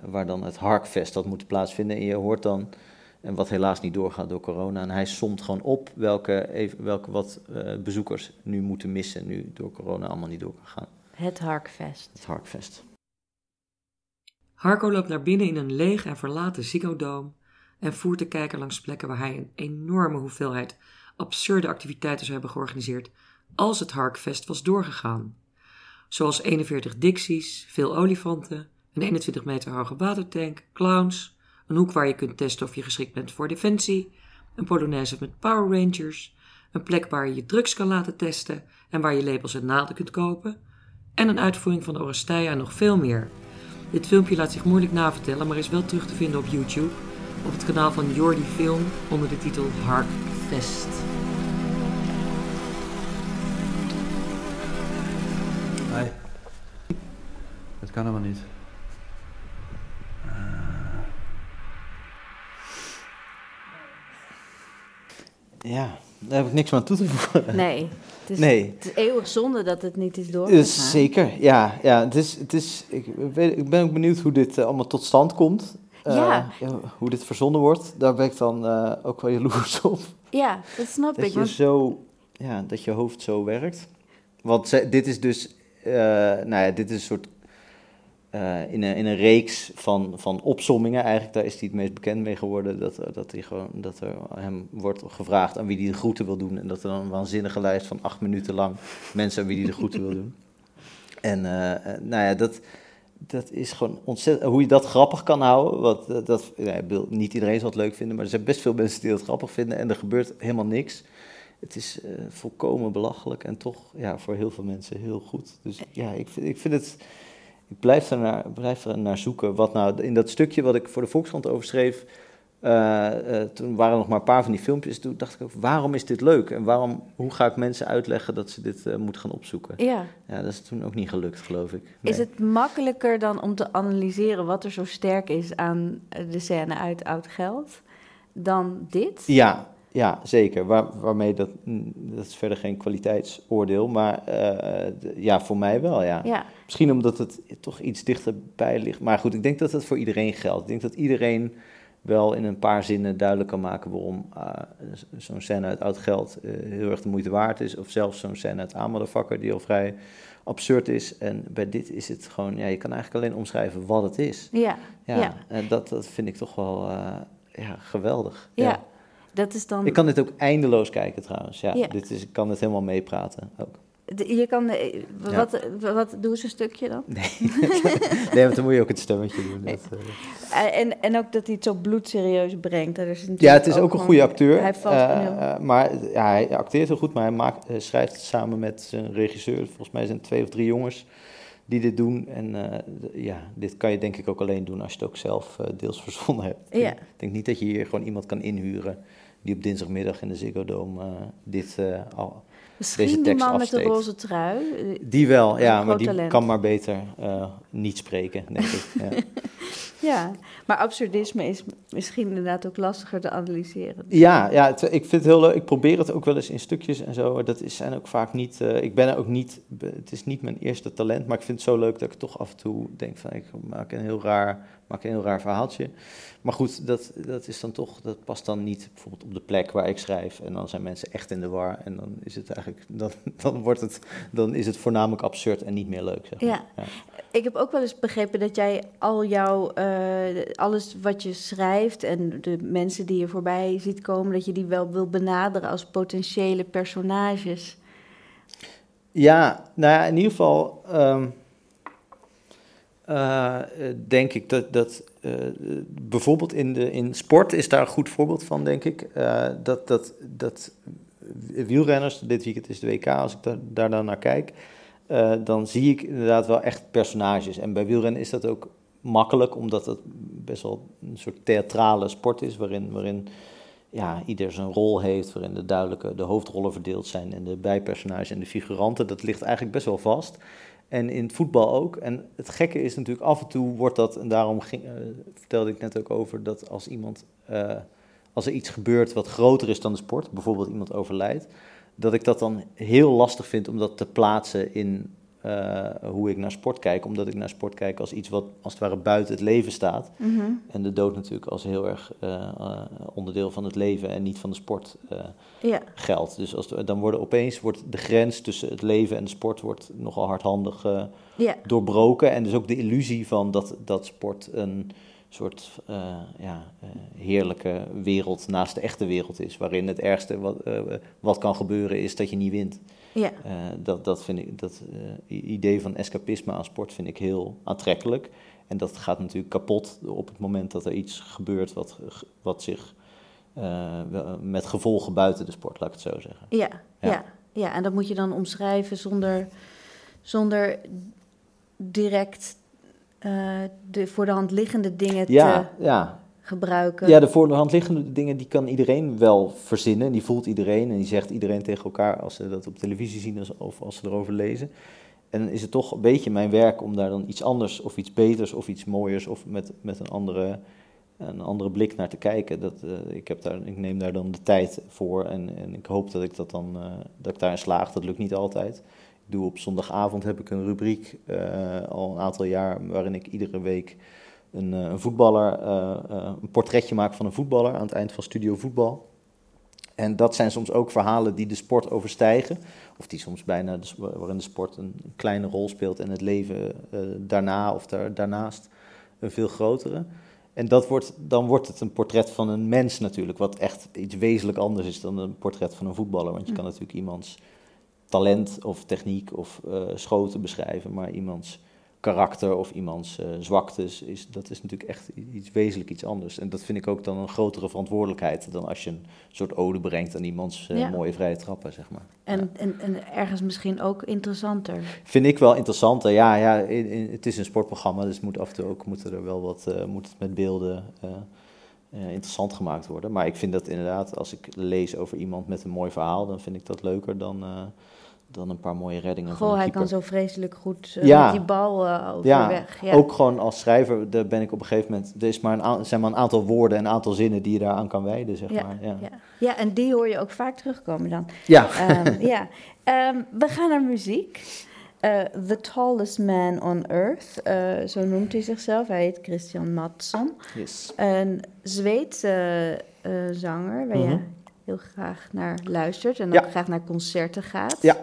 B: waar dan het Harkfest had moeten plaatsvinden. En je hoort dan, en wat helaas niet doorgaat door corona, en hij somt gewoon op welke, even, welke wat bezoekers nu moeten missen, nu door corona allemaal niet door kan gaan.
C: Het Harkfest.
B: Het Harkfest.
D: Harco loopt naar binnen in een leeg en verlaten Ziggo Dome en voert de kijker langs plekken waar hij een enorme hoeveelheid absurde activiteiten zou hebben georganiseerd als het Harkfest was doorgegaan. Zoals 41 dixies, veel olifanten, een 21 meter hoge watertank, clowns, een hoek waar je kunt testen of je geschikt bent voor defensie, een polonaise met Power Rangers, een plek waar je je drugs kan laten testen en waar je lepels en naalden kunt kopen, en een uitvoering van de Oresteia en nog veel meer. Dit filmpje laat zich moeilijk navertellen, maar is wel terug te vinden op YouTube, op het kanaal van Jordi Film onder de titel Harkfest.
E: Nee. Dat kan helemaal niet.
B: Ja, daar heb ik niks meer aan toe te voegen.
C: Nee, het is,
B: Nee.
C: het is eeuwig zonde dat het niet is doorgegaan.
B: Dus zeker, ja. ja het is, het is, ik, weet, ik ben ook benieuwd hoe dit eh, allemaal tot stand komt. Eh,
C: Ja.
B: Hoe dit verzonnen wordt. Daar ben ik dan eh, ook wel jaloers op.
C: Ja, dat snap
B: Dat
C: ik.
B: je,
C: Want,
B: zo, ja, dat je hoofd zo werkt. Want dit is dus, nou ja, dit is een soort, eh, in, een, in een reeks van, van eigenlijk, daar is hij het meest bekend mee geworden, dat, er- dat, hij gewoon, dat er hem wordt gevraagd aan wie hij de groeten wil doen. En dat er dan een waanzinnige lijst van acht minuten lang mensen aan wie hij de groeten wil doen. En eh, eh, nou ja, dat, dat is gewoon ontzettend. Hoe je dat grappig kan houden. Wat, dat, dat, niet iedereen zal het leuk vinden, maar er zijn best veel mensen die het grappig vinden. En er gebeurt helemaal niks. Het is eh, volkomen belachelijk en toch ja, voor heel veel mensen heel goed. Dus ja, ik vind, ik vind het. Ik blijf er, naar, blijf er naar zoeken. Wat nou in dat stukje wat ik voor de Volkskrant overschreef. eh, toen waren er nog maar een paar van die filmpjes. Toen dacht ik ook, waarom is dit leuk? En waarom, hoe ga ik mensen uitleggen dat ze dit eh, moeten gaan opzoeken?
C: Ja.
B: ja, dat is toen ook niet gelukt, geloof ik.
C: Is het makkelijker dan om te analyseren wat er zo sterk is aan de scène uit Oud Geld dan dit?
B: Ja, ja zeker. Waar, waarmee dat, mm, dat is verder geen kwaliteitsoordeel, maar eh, ja, voor mij wel, ja.
C: Ja.
B: Misschien omdat het toch iets dichterbij ligt. Maar goed, ik denk dat dat voor iedereen geldt. Ik denk dat iedereen wel in een paar zinnen duidelijk kan maken waarom uh, zo'n scène uit Oud Geld uh, heel erg de moeite waard is. Of zelfs zo'n scène uit Ameldervakker die al vrij absurd is. En bij dit is het gewoon, ja, je kan eigenlijk alleen omschrijven wat het is.
C: Ja.
B: Ja,
C: ja.
B: en dat, dat vind ik toch wel ja, geweldig.
C: Ja.
B: ja.
C: Dat is dan...
B: Ik kan dit ook eindeloos kijken trouwens. Ja,
C: Ja.
B: Dit is, ik kan het helemaal meepraten ook.
C: De- Je kan... eh,
B: Ja.
C: Wat, wat, doe eens een stukje dan.
B: Nee, nee want dan moet je ook het stemmetje doen. Dat, eh.
C: En, en ook dat hij het zo bloedserieus brengt. Dat is
B: Ja, het is ook een goede acteur.
C: Hij valt
B: Eh, maar ja, hij acteert heel goed, maar hij maakt, schrijft samen met zijn regisseur. Volgens mij zijn het twee of drie jongens die dit doen. En ja, dit kan je denk ik ook alleen doen als je het ook zelf deels verzonnen hebt.
C: Ja.
B: Ik denk niet dat je hier gewoon iemand kan inhuren die op dinsdagmiddag in de Ziggo Dome eh, dit eh, al, deze
C: Misschien die
B: tekst
C: man met de roze trui. eh,
B: Die wel, ja, maar die
C: talent.
B: kan maar beter niet spreken, denk ik. Ja.
C: Ja, maar absurdisme is misschien inderdaad ook lastiger te analyseren.
B: Ja, ja het- ik vind het heel leuk. Ik probeer het ook wel eens in stukjes en zo. Dat is, zijn ook vaak niet. ik ben er ook niet. Het is niet mijn eerste talent, maar ik vind het zo leuk dat ik toch af en toe denk van ik maak een heel raar, maak een heel raar verhaaltje. Maar goed, dat, dat is dan toch. Dat past dan niet bijvoorbeeld op de plek waar ik schrijf. En dan zijn mensen echt in de war. En dan is het eigenlijk. Dan, dan wordt het. Dan is het voornamelijk absurd en niet meer leuk. Zeg maar.
C: Ja. Ik heb ook wel eens begrepen dat jij al jouw, eh, alles wat je schrijft en de mensen die je voorbij ziet komen, dat je die wel wil benaderen als potentiële personages.
B: Ja, nou ja, in ieder geval ehm, eh, eh, denk ik dat, dat eh, bijvoorbeeld in, de, in sport is daar een goed voorbeeld van, denk ik. Dat, dat, dat wielrenners, dit weekend is de WK, als ik daar, daar dan naar kijk, dan zie ik inderdaad wel echt personages. En bij wielrennen is dat ook makkelijk, omdat het best wel een soort theatrale sport is, waarin, waarin ja, ieder zijn rol heeft, waarin de duidelijke de hoofdrollen verdeeld zijn en de bijpersonages en de figuranten. Dat ligt eigenlijk best wel vast. En in het voetbal ook. En het gekke is natuurlijk, af en toe wordt dat, en daarom ging, eh, vertelde ik net ook over, dat als iemand, eh, als er iets gebeurt wat groter is dan de sport, bijvoorbeeld iemand overlijdt, dat ik dat dan heel lastig vind om dat te plaatsen in eh, hoe ik naar sport kijk. Omdat ik naar sport kijk als iets wat als het ware buiten het leven staat.
C: Mhm.
B: En de dood natuurlijk als heel erg eh, eh, onderdeel van het leven en niet van de sport geldt. Dus als, dan worden opeens wordt de grens tussen het leven en de sport wordt nogal hardhandig doorbroken. En dus ook de illusie van dat, dat sport een soort ja, heerlijke wereld naast de echte wereld is. Waarin het ergste wat, wat kan gebeuren is dat je niet wint.
C: Ja.
B: Eh, dat, dat vind ik, dat eh, idee van escapisme aan sport vind ik heel aantrekkelijk. En dat gaat natuurlijk kapot op het moment dat er iets gebeurt wat, wat zich eh, met gevolgen buiten de sport, laat ik het zo zeggen.
C: Ja, ja.
B: Ja.
C: ja, en dat moet je dan omschrijven zonder, zonder direct de voor de hand liggende dingen
B: Ja,
C: te
B: ja.
C: Gebruiken.
B: Ja, de voor de hand liggende dingen die kan iedereen wel verzinnen. Die voelt iedereen en die zegt iedereen tegen elkaar als ze dat op televisie zien of als ze erover lezen. En is het toch een beetje mijn werk om daar dan iets anders of iets beters of iets mooiers of met, met een, andere, een andere blik naar te kijken. Dat, eh, ik, heb daar, ik neem daar dan de tijd voor en, en ik hoop dat ik, dat, dan, eh, dat ik daarin slaag. Dat lukt niet altijd. Ik doe op zondagavond heb ik een rubriek eh, al een aantal jaar waarin ik iedere week een, eh, een voetballer, eh, eh, een portretje maak van een voetballer aan het eind van Studio Voetbal. En dat zijn soms ook verhalen die de sport overstijgen. Of die soms bijna, de, waarin de sport een kleine rol speelt en het leven daarna of daar, daarnaast een veel grotere. En dat wordt, dan wordt het een portret van een mens natuurlijk, wat echt iets wezenlijk anders is dan een portret van een voetballer. Want je kan natuurlijk iemands talent of techniek of schoten beschrijven, maar iemands karakter of iemands eh, zwaktes, is, dat is natuurlijk echt iets wezenlijk iets anders. En dat vind ik ook dan een grotere verantwoordelijkheid dan als je een soort ode brengt aan iemands eh,
C: Ja.
B: mooie vrije trappen, zeg maar.
C: En, en, en ergens misschien ook interessanter.
B: Vind ik wel interessanter. Ja, ja in- in- het is een sportprogramma, dus moet af en toe ook moeten er wel wat, eh, moet het met beelden interessant gemaakt worden. Maar ik vind dat inderdaad, als ik lees over iemand met een mooi verhaal, dan vind ik dat leuker dan, dan een paar mooie reddingen van
C: Goh,
B: een
C: hij
B: keeper.
C: kan zo vreselijk goed eh,
B: Ja.
C: met die bal eh,
B: Ja,
C: overweg. Ja,
B: ook gewoon als schrijver, daar ben ik op een gegeven moment, er is maar een, zijn maar een aantal woorden en een aantal zinnen die je daaraan kan wijden, zeg
C: ja,
B: maar. Ja.
C: ja. ja, en die hoor je ook vaak terugkomen dan.
B: Ja.
C: Ehm, ja. Ehm, we gaan naar muziek. Eh, the Tallest Man on Earth, zo noemt hij zichzelf. Hij heet Christian Mattsson.
B: Yes.
C: Een Zweedse zanger waar
B: Mhm.
C: je heel graag naar luistert en
B: Ja.
C: ook graag naar concerten gaat.
B: Ja.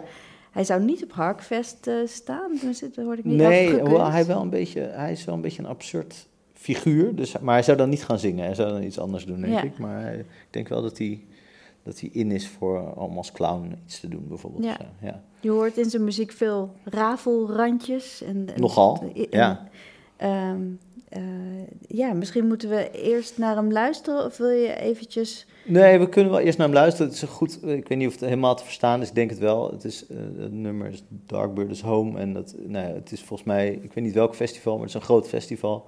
C: Hij zou niet op Harkfest eh, staan, tenminste, dat hoorde ik niet.
B: Nee, hoewel hij, wel een beetje, hij is wel een beetje een absurd figuur. Dus, maar hij zou dan niet gaan zingen. Hij zou dan iets anders doen, denk
C: Ja.
B: ik. Maar hij- ik denk wel dat hij, dat hij in is voor om als clown iets te doen, bijvoorbeeld.
C: Ja.
B: Ja.
C: Je hoort in zijn muziek veel rafelrandjes. En, en-
B: Nogal,
C: en-
B: ja.
C: ehm, eh, ja, misschien moeten we eerst naar hem luisteren of wil je eventjes...
B: Nee, we kunnen wel eerst naar hem luisteren. Het is een goed, ik weet niet of het helemaal te verstaan is. Ik denk het wel. Het, is, eh, het nummer is Dark is Home. En dat, nou, ja, het is volgens mij, ik weet niet welk festival, maar het is een groot festival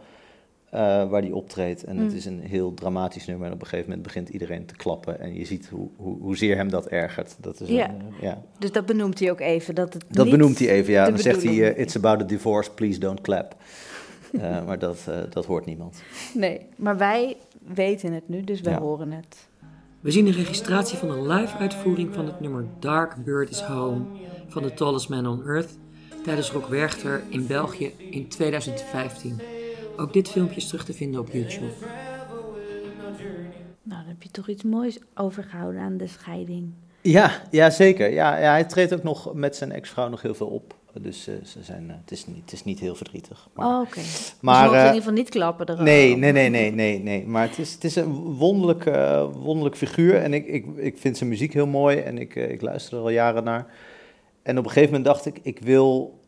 B: eh, waar hij optreedt. En het
C: Mm.
B: is een heel dramatisch nummer. En op een gegeven moment begint iedereen te klappen. En je ziet hoe, hoe, hoezeer hem dat ergert. Dat is
C: Ja.
B: een, ja.
C: Dus dat benoemt hij ook even. Dat, het
B: Dat benoemt hij even, ja. Dan zegt hij, eh, it's about a divorce, please don't clap. Maar dat, dat hoort niemand.
C: Nee, maar wij weten het nu, dus wij
B: Ja.
C: horen het.
D: We zien de registratie van een live-uitvoering van het nummer Dark Bird is Home van The Tallest Man on Earth tijdens Rock Werchter in België in 2015. Ook dit filmpje is terug te vinden op YouTube.
C: Nou, dan heb je toch iets moois overgehouden aan de scheiding.
B: Ja, ja zeker. Ja, ja, hij treedt ook nog met zijn ex-vrouw nog heel veel op. Dus eh, ze zijn, eh, het, is niet, het is niet heel verdrietig. Maar,
C: Oh, oké.
B: maar,
C: dus mogen in
B: eh,
C: ieder geval niet klappen erover.
B: Nee, nee, nee, nee, nee, nee. Maar het is, het is een wonderlijk, wonderlijk figuur. En ik, ik, ik vind zijn muziek heel mooi en ik, ik luister er al jaren naar. En op een gegeven moment dacht ik, ik wil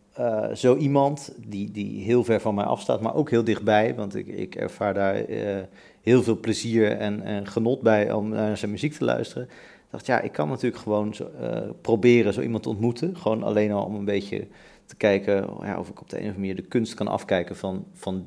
B: zo iemand die, die heel ver van mij afstaat, maar ook heel dichtbij. Want ik, ik ervaar daar heel veel plezier en, en genot bij om naar zijn muziek te luisteren. Ik dacht, ja, ik kan natuurlijk gewoon zo, eh, proberen zo iemand te ontmoeten. Gewoon alleen al om een beetje te kijken ja, of ik op de een of andere manier de kunst kan afkijken van, van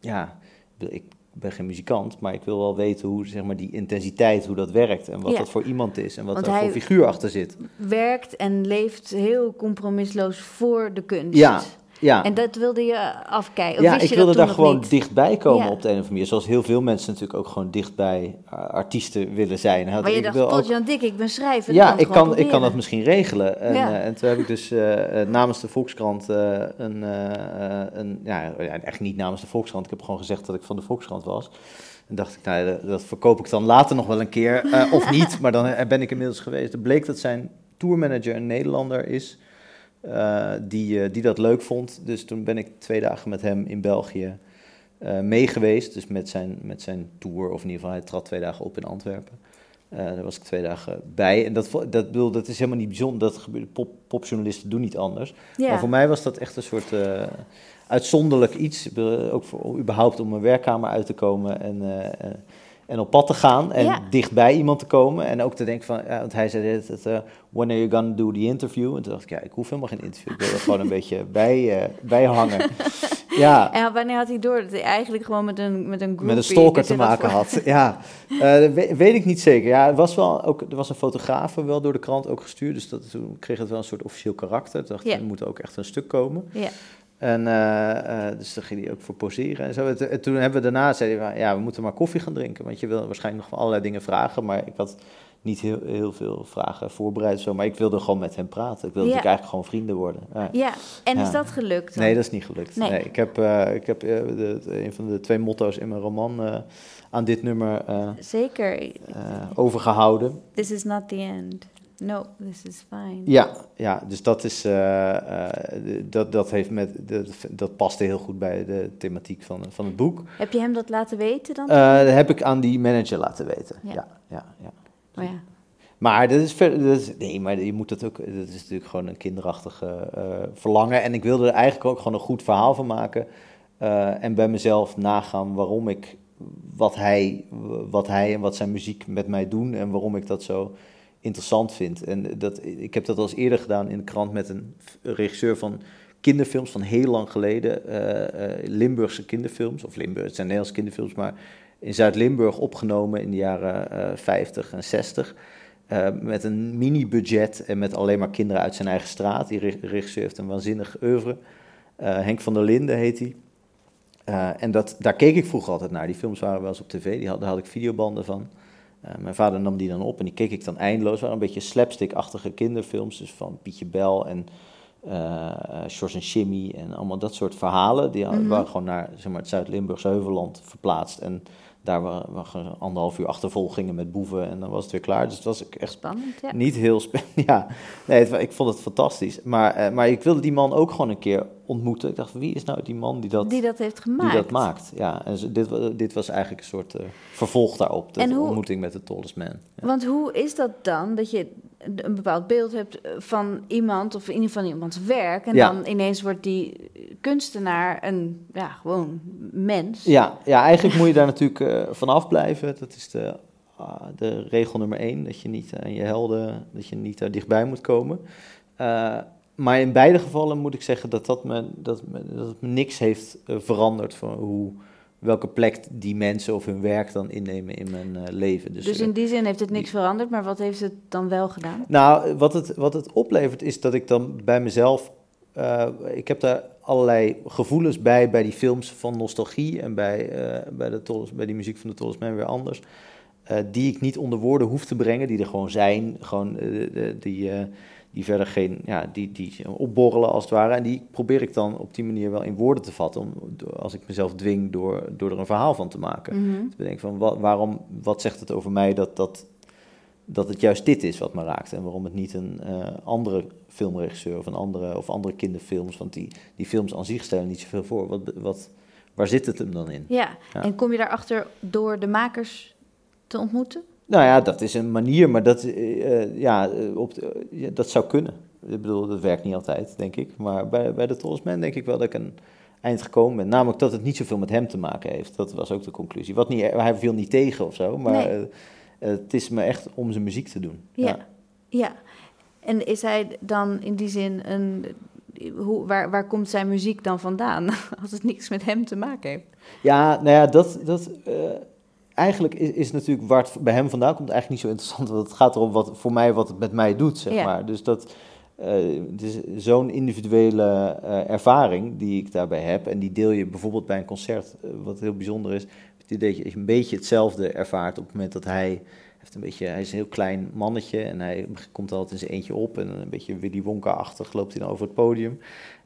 B: ja, ik ben geen muzikant, maar ik wil wel weten hoe zeg maar, die intensiteit, hoe dat werkt en wat
C: Ja.
B: dat voor iemand is en wat
C: Want
B: er
C: hij-
B: voor figuur achter zit.
C: Werkt en leeft heel compromisloos voor de kunst.
B: Ja, ja.
C: En dat wilde je afkijken. Of
B: ja, ik wilde daar gewoon
C: niet?
B: dichtbij komen
C: Ja.
B: op de een of andere manier. Zoals heel veel mensen natuurlijk ook gewoon dichtbij uh, artiesten willen zijn. Had-
C: Maar je
B: ik
C: dacht,
B: wil
C: tot
B: ook-
C: Jan Dik, ik ben schrijver.
B: Ja, ik kan, ik kan dat misschien regelen. En,
C: Ja.
B: eh, en toen heb ik dus eh, eh, namens de Volkskrant eh, een, eh, eh, een ja, echt niet namens de Volkskrant. Ik heb gewoon gezegd dat ik van de Volkskrant was. En dacht ik, nou, dat- dat verkoop ik dan later nog wel een keer. eh, of niet, maar dan eh, ben ik inmiddels geweest. Het bleek dat zijn tourmanager een Nederlander is. Eh, die, eh, die dat leuk vond. Dus toen ben ik twee dagen met hem in België eh mee geweest. Dus met zijn, met zijn tour, of in ieder geval, hij trad twee dagen op in Antwerpen. Daar was ik twee dagen bij. En dat, dat, bedoel, dat is helemaal niet bijzonder. Dat gebeurt, pop, popjournalisten doen niet anders.
C: Ja.
B: Maar voor mij was dat echt een soort uitzonderlijk iets. Ook voor, überhaupt om mijn werkkamer uit te komen en, en op pad te gaan. En
C: Ja.
B: dichtbij iemand te komen. En ook te denken van, ja, want hij zei dit, het, eh, when are you gonna do the interview? En toen dacht ik, ja, ik hoef helemaal geen interview. Ik wil er gewoon een beetje bij, eh, bij hangen. Ja.
C: En wanneer had hij door dat hij eigenlijk gewoon met een met een
B: Met een stalker te
C: had
B: maken
C: voor-
B: had. Ja, Eh, dat we- weet ik niet zeker. Ja, er was wel ook, er was een fotograaf wel door de krant ook gestuurd, dus dat, toen kreeg het wel een soort officieel karakter. Toen dacht ik,
C: Ja.
B: er moet ook echt een stuk komen.
C: Ja.
B: En uh, uh, dus daar ging hij ook voor poseren en zo. En, en toen hebben we daarna zei hij, ja, we moeten maar koffie gaan drinken, want je wil waarschijnlijk nog allerlei dingen vragen, maar ik had niet heel, heel veel vragen voorbereid, zo, maar ik wilde gewoon met hem praten. Ik wilde
C: Ja.
B: natuurlijk eigenlijk gewoon vrienden worden. Ja,
C: Ja, en is
B: Ja.
C: dat gelukt dan?
B: Nee, dat is niet gelukt.
C: Nee.
B: Nee. ik heb, uh, ik heb uh, de, de, een van de twee motto's in mijn roman uh, aan dit nummer
C: Zeker.
B: overgehouden.
C: This is not the end. No, this is fine.
B: Ja, ja dus dat, is, uh, dat, dat, heeft met, dat, dat paste heel goed bij de thematiek van, van het boek.
C: Heb je hem dat laten weten dan?
B: Uh, dat heb ik aan die manager laten weten. Ja, ja, ja. ja.
C: Oh, ja.
B: Maar dat is, ver, dat is, nee, maar je moet dat ook. Dat is natuurlijk gewoon een kinderachtige verlangen. En ik wilde er eigenlijk ook gewoon een goed verhaal van maken. En bij mezelf nagaan waarom ik wat hij, wat hij en wat zijn muziek met mij doen en waarom ik dat zo interessant vind. En dat, ik heb dat al eens eerder gedaan in de krant met een regisseur van kinderfilms van heel lang geleden. Uh, uh, Limburgse kinderfilms, of Limburg, het zijn Nederlandse kinderfilms, maar in Zuid-Limburg opgenomen in de jaren uh, 50 en 60. Uh, met een mini-budget en met alleen maar kinderen uit zijn eigen straat. Die regisseur heeft een waanzinnig oeuvre. Henk van der Linden heet hij. En dat, daar keek ik vroeger altijd naar. Die films waren wel eens op tv, die daar had ik videobanden van. Uh, mijn vader nam die dan op en die keek ik dan eindeloos. Het waren een beetje slapstick-achtige kinderfilms, dus van Pietje Bel en uh, en Shimmy en allemaal dat soort verhalen. Die
C: Mhm.
B: waren gewoon naar zeg maar, het Zuid-Limburgse Heuvelland verplaatst. En daar waren, waren anderhalf uur achtervolgingen met boeven en dan was het weer klaar. Dus het was echt
C: Spannend, ja.
B: niet heel spannend. Ja, nee, het, ik vond het fantastisch. Maar, eh, maar ik wilde die man ook gewoon een keer ontmoeten. Ik dacht, wie is nou die man die dat,
C: Die dat heeft gemaakt.
B: die dat maakt? Ja, en dit, dit was eigenlijk een soort eh, vervolg daarop. De
C: hoe-
B: ontmoeting met de Tallest Man.
C: Want hoe is dat dan, dat je een bepaald beeld hebt eh, van iemand, of in ieder geval iemands werk, en
B: Ja.
C: dan ineens wordt die kunstenaar een, ja, gewoon mens.
B: Ja, ja, eigenlijk moet je daar natuurlijk eh, vanaf blijven. Dat is de, ah, de regel nummer één. Dat je niet aan je helden, dat je niet daar dichtbij moet komen. Eh, maar in beide gevallen moet ik zeggen dat, dat, me, dat, me, dat me niks heeft veranderd van hoe, welke plek die mensen of hun werk dan innemen in mijn eh, leven.
C: Dus,
B: eh,
C: in die zin heeft het niks veranderd, maar wat heeft het dan wel gedaan?
B: nou, wat het, wat het oplevert is dat ik dan bij mezelf. eh, ik heb daar allerlei gevoelens bij, bij die films van nostalgie en bij, eh, bij, de Tolles, bij die muziek van de Tolles weer anders. eh, die ik niet onder woorden hoef te brengen, die er gewoon zijn. Gewoon, eh, die, eh, die verder geen. Ja, die, die opborrelen als het ware. En die probeer ik dan op die manier wel in woorden te vatten. Om, als ik mezelf dwing door, door er een verhaal van te maken.
C: Mhm.
B: Te bedenken van wa- waarom, wat zegt het over mij dat, dat, dat het juist dit is wat me raakt. En waarom het niet een eh, andere filmregisseur of een andere, of andere kinderfilms. Want die, die films aan zich stellen niet zoveel voor. Wat, wat, waar zit het hem dan in?
C: Ja.
B: Ja.
C: en kom je daarachter door de makers te ontmoeten?
B: Nou ja, dat is een manier, maar dat, eh, eh, ja, eh, op de- ja, dat zou kunnen. Ik bedoel, dat werkt niet altijd, denk ik. Maar bij, bij de Trollsman denk ik wel dat ik een eind gekomen ben. Namelijk dat het niet zoveel met hem te maken heeft. Dat was ook de conclusie. Wat niet, hij viel niet tegen of zo, maar
C: Nee.
B: het is me echt om zijn muziek te doen.
C: Ja. ja. En is hij dan in die zin een. Hoe, waar, waar komt zijn muziek dan vandaan? Als het niks met hem te maken heeft.
B: Ja, nou ja, dat, dat eigenlijk is, is natuurlijk waar het bij hem vandaan komt eigenlijk niet zo interessant. Want het gaat erom wat voor mij wat het met mij doet, zeg
C: Ja.
B: maar. Dus dat eh, het is zo'n individuele eh, ervaring die ik daarbij heb. En die deel je bijvoorbeeld bij een concert, eh, wat heel bijzonder is. Het idee dat je een beetje hetzelfde ervaart op het moment dat hij heeft een beetje, hij is een heel klein mannetje en hij komt altijd in zijn eentje op en een beetje Willy Wonka-achtig loopt hij dan over het podium.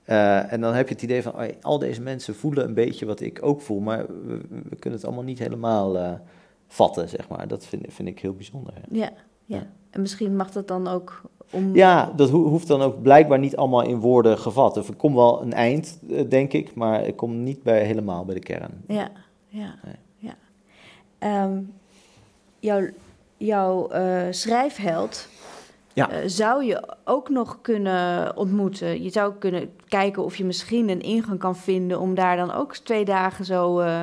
B: Eh, en dan heb je het idee van, oh, al deze mensen voelen een beetje wat ik ook voel, maar we, we kunnen het allemaal niet helemaal eh, vatten, zeg maar. Dat vind, vind ik heel bijzonder. ja.
C: Ja, ja. En misschien mag dat dan ook om.
B: Ja, dat ho- hoeft dan ook blijkbaar niet allemaal in woorden gevat. Of ik kom wel een eind, eh, denk ik, maar ik kom niet bij, helemaal bij de kern.
C: Ja, ja,
B: Nee.
C: ja. Ehm, jouw jouw schrijfheld
B: Ja.
C: eh, zou je ook nog kunnen ontmoeten. Je zou kunnen kijken of je misschien een ingang kan vinden om daar dan ook twee dagen zo. eh,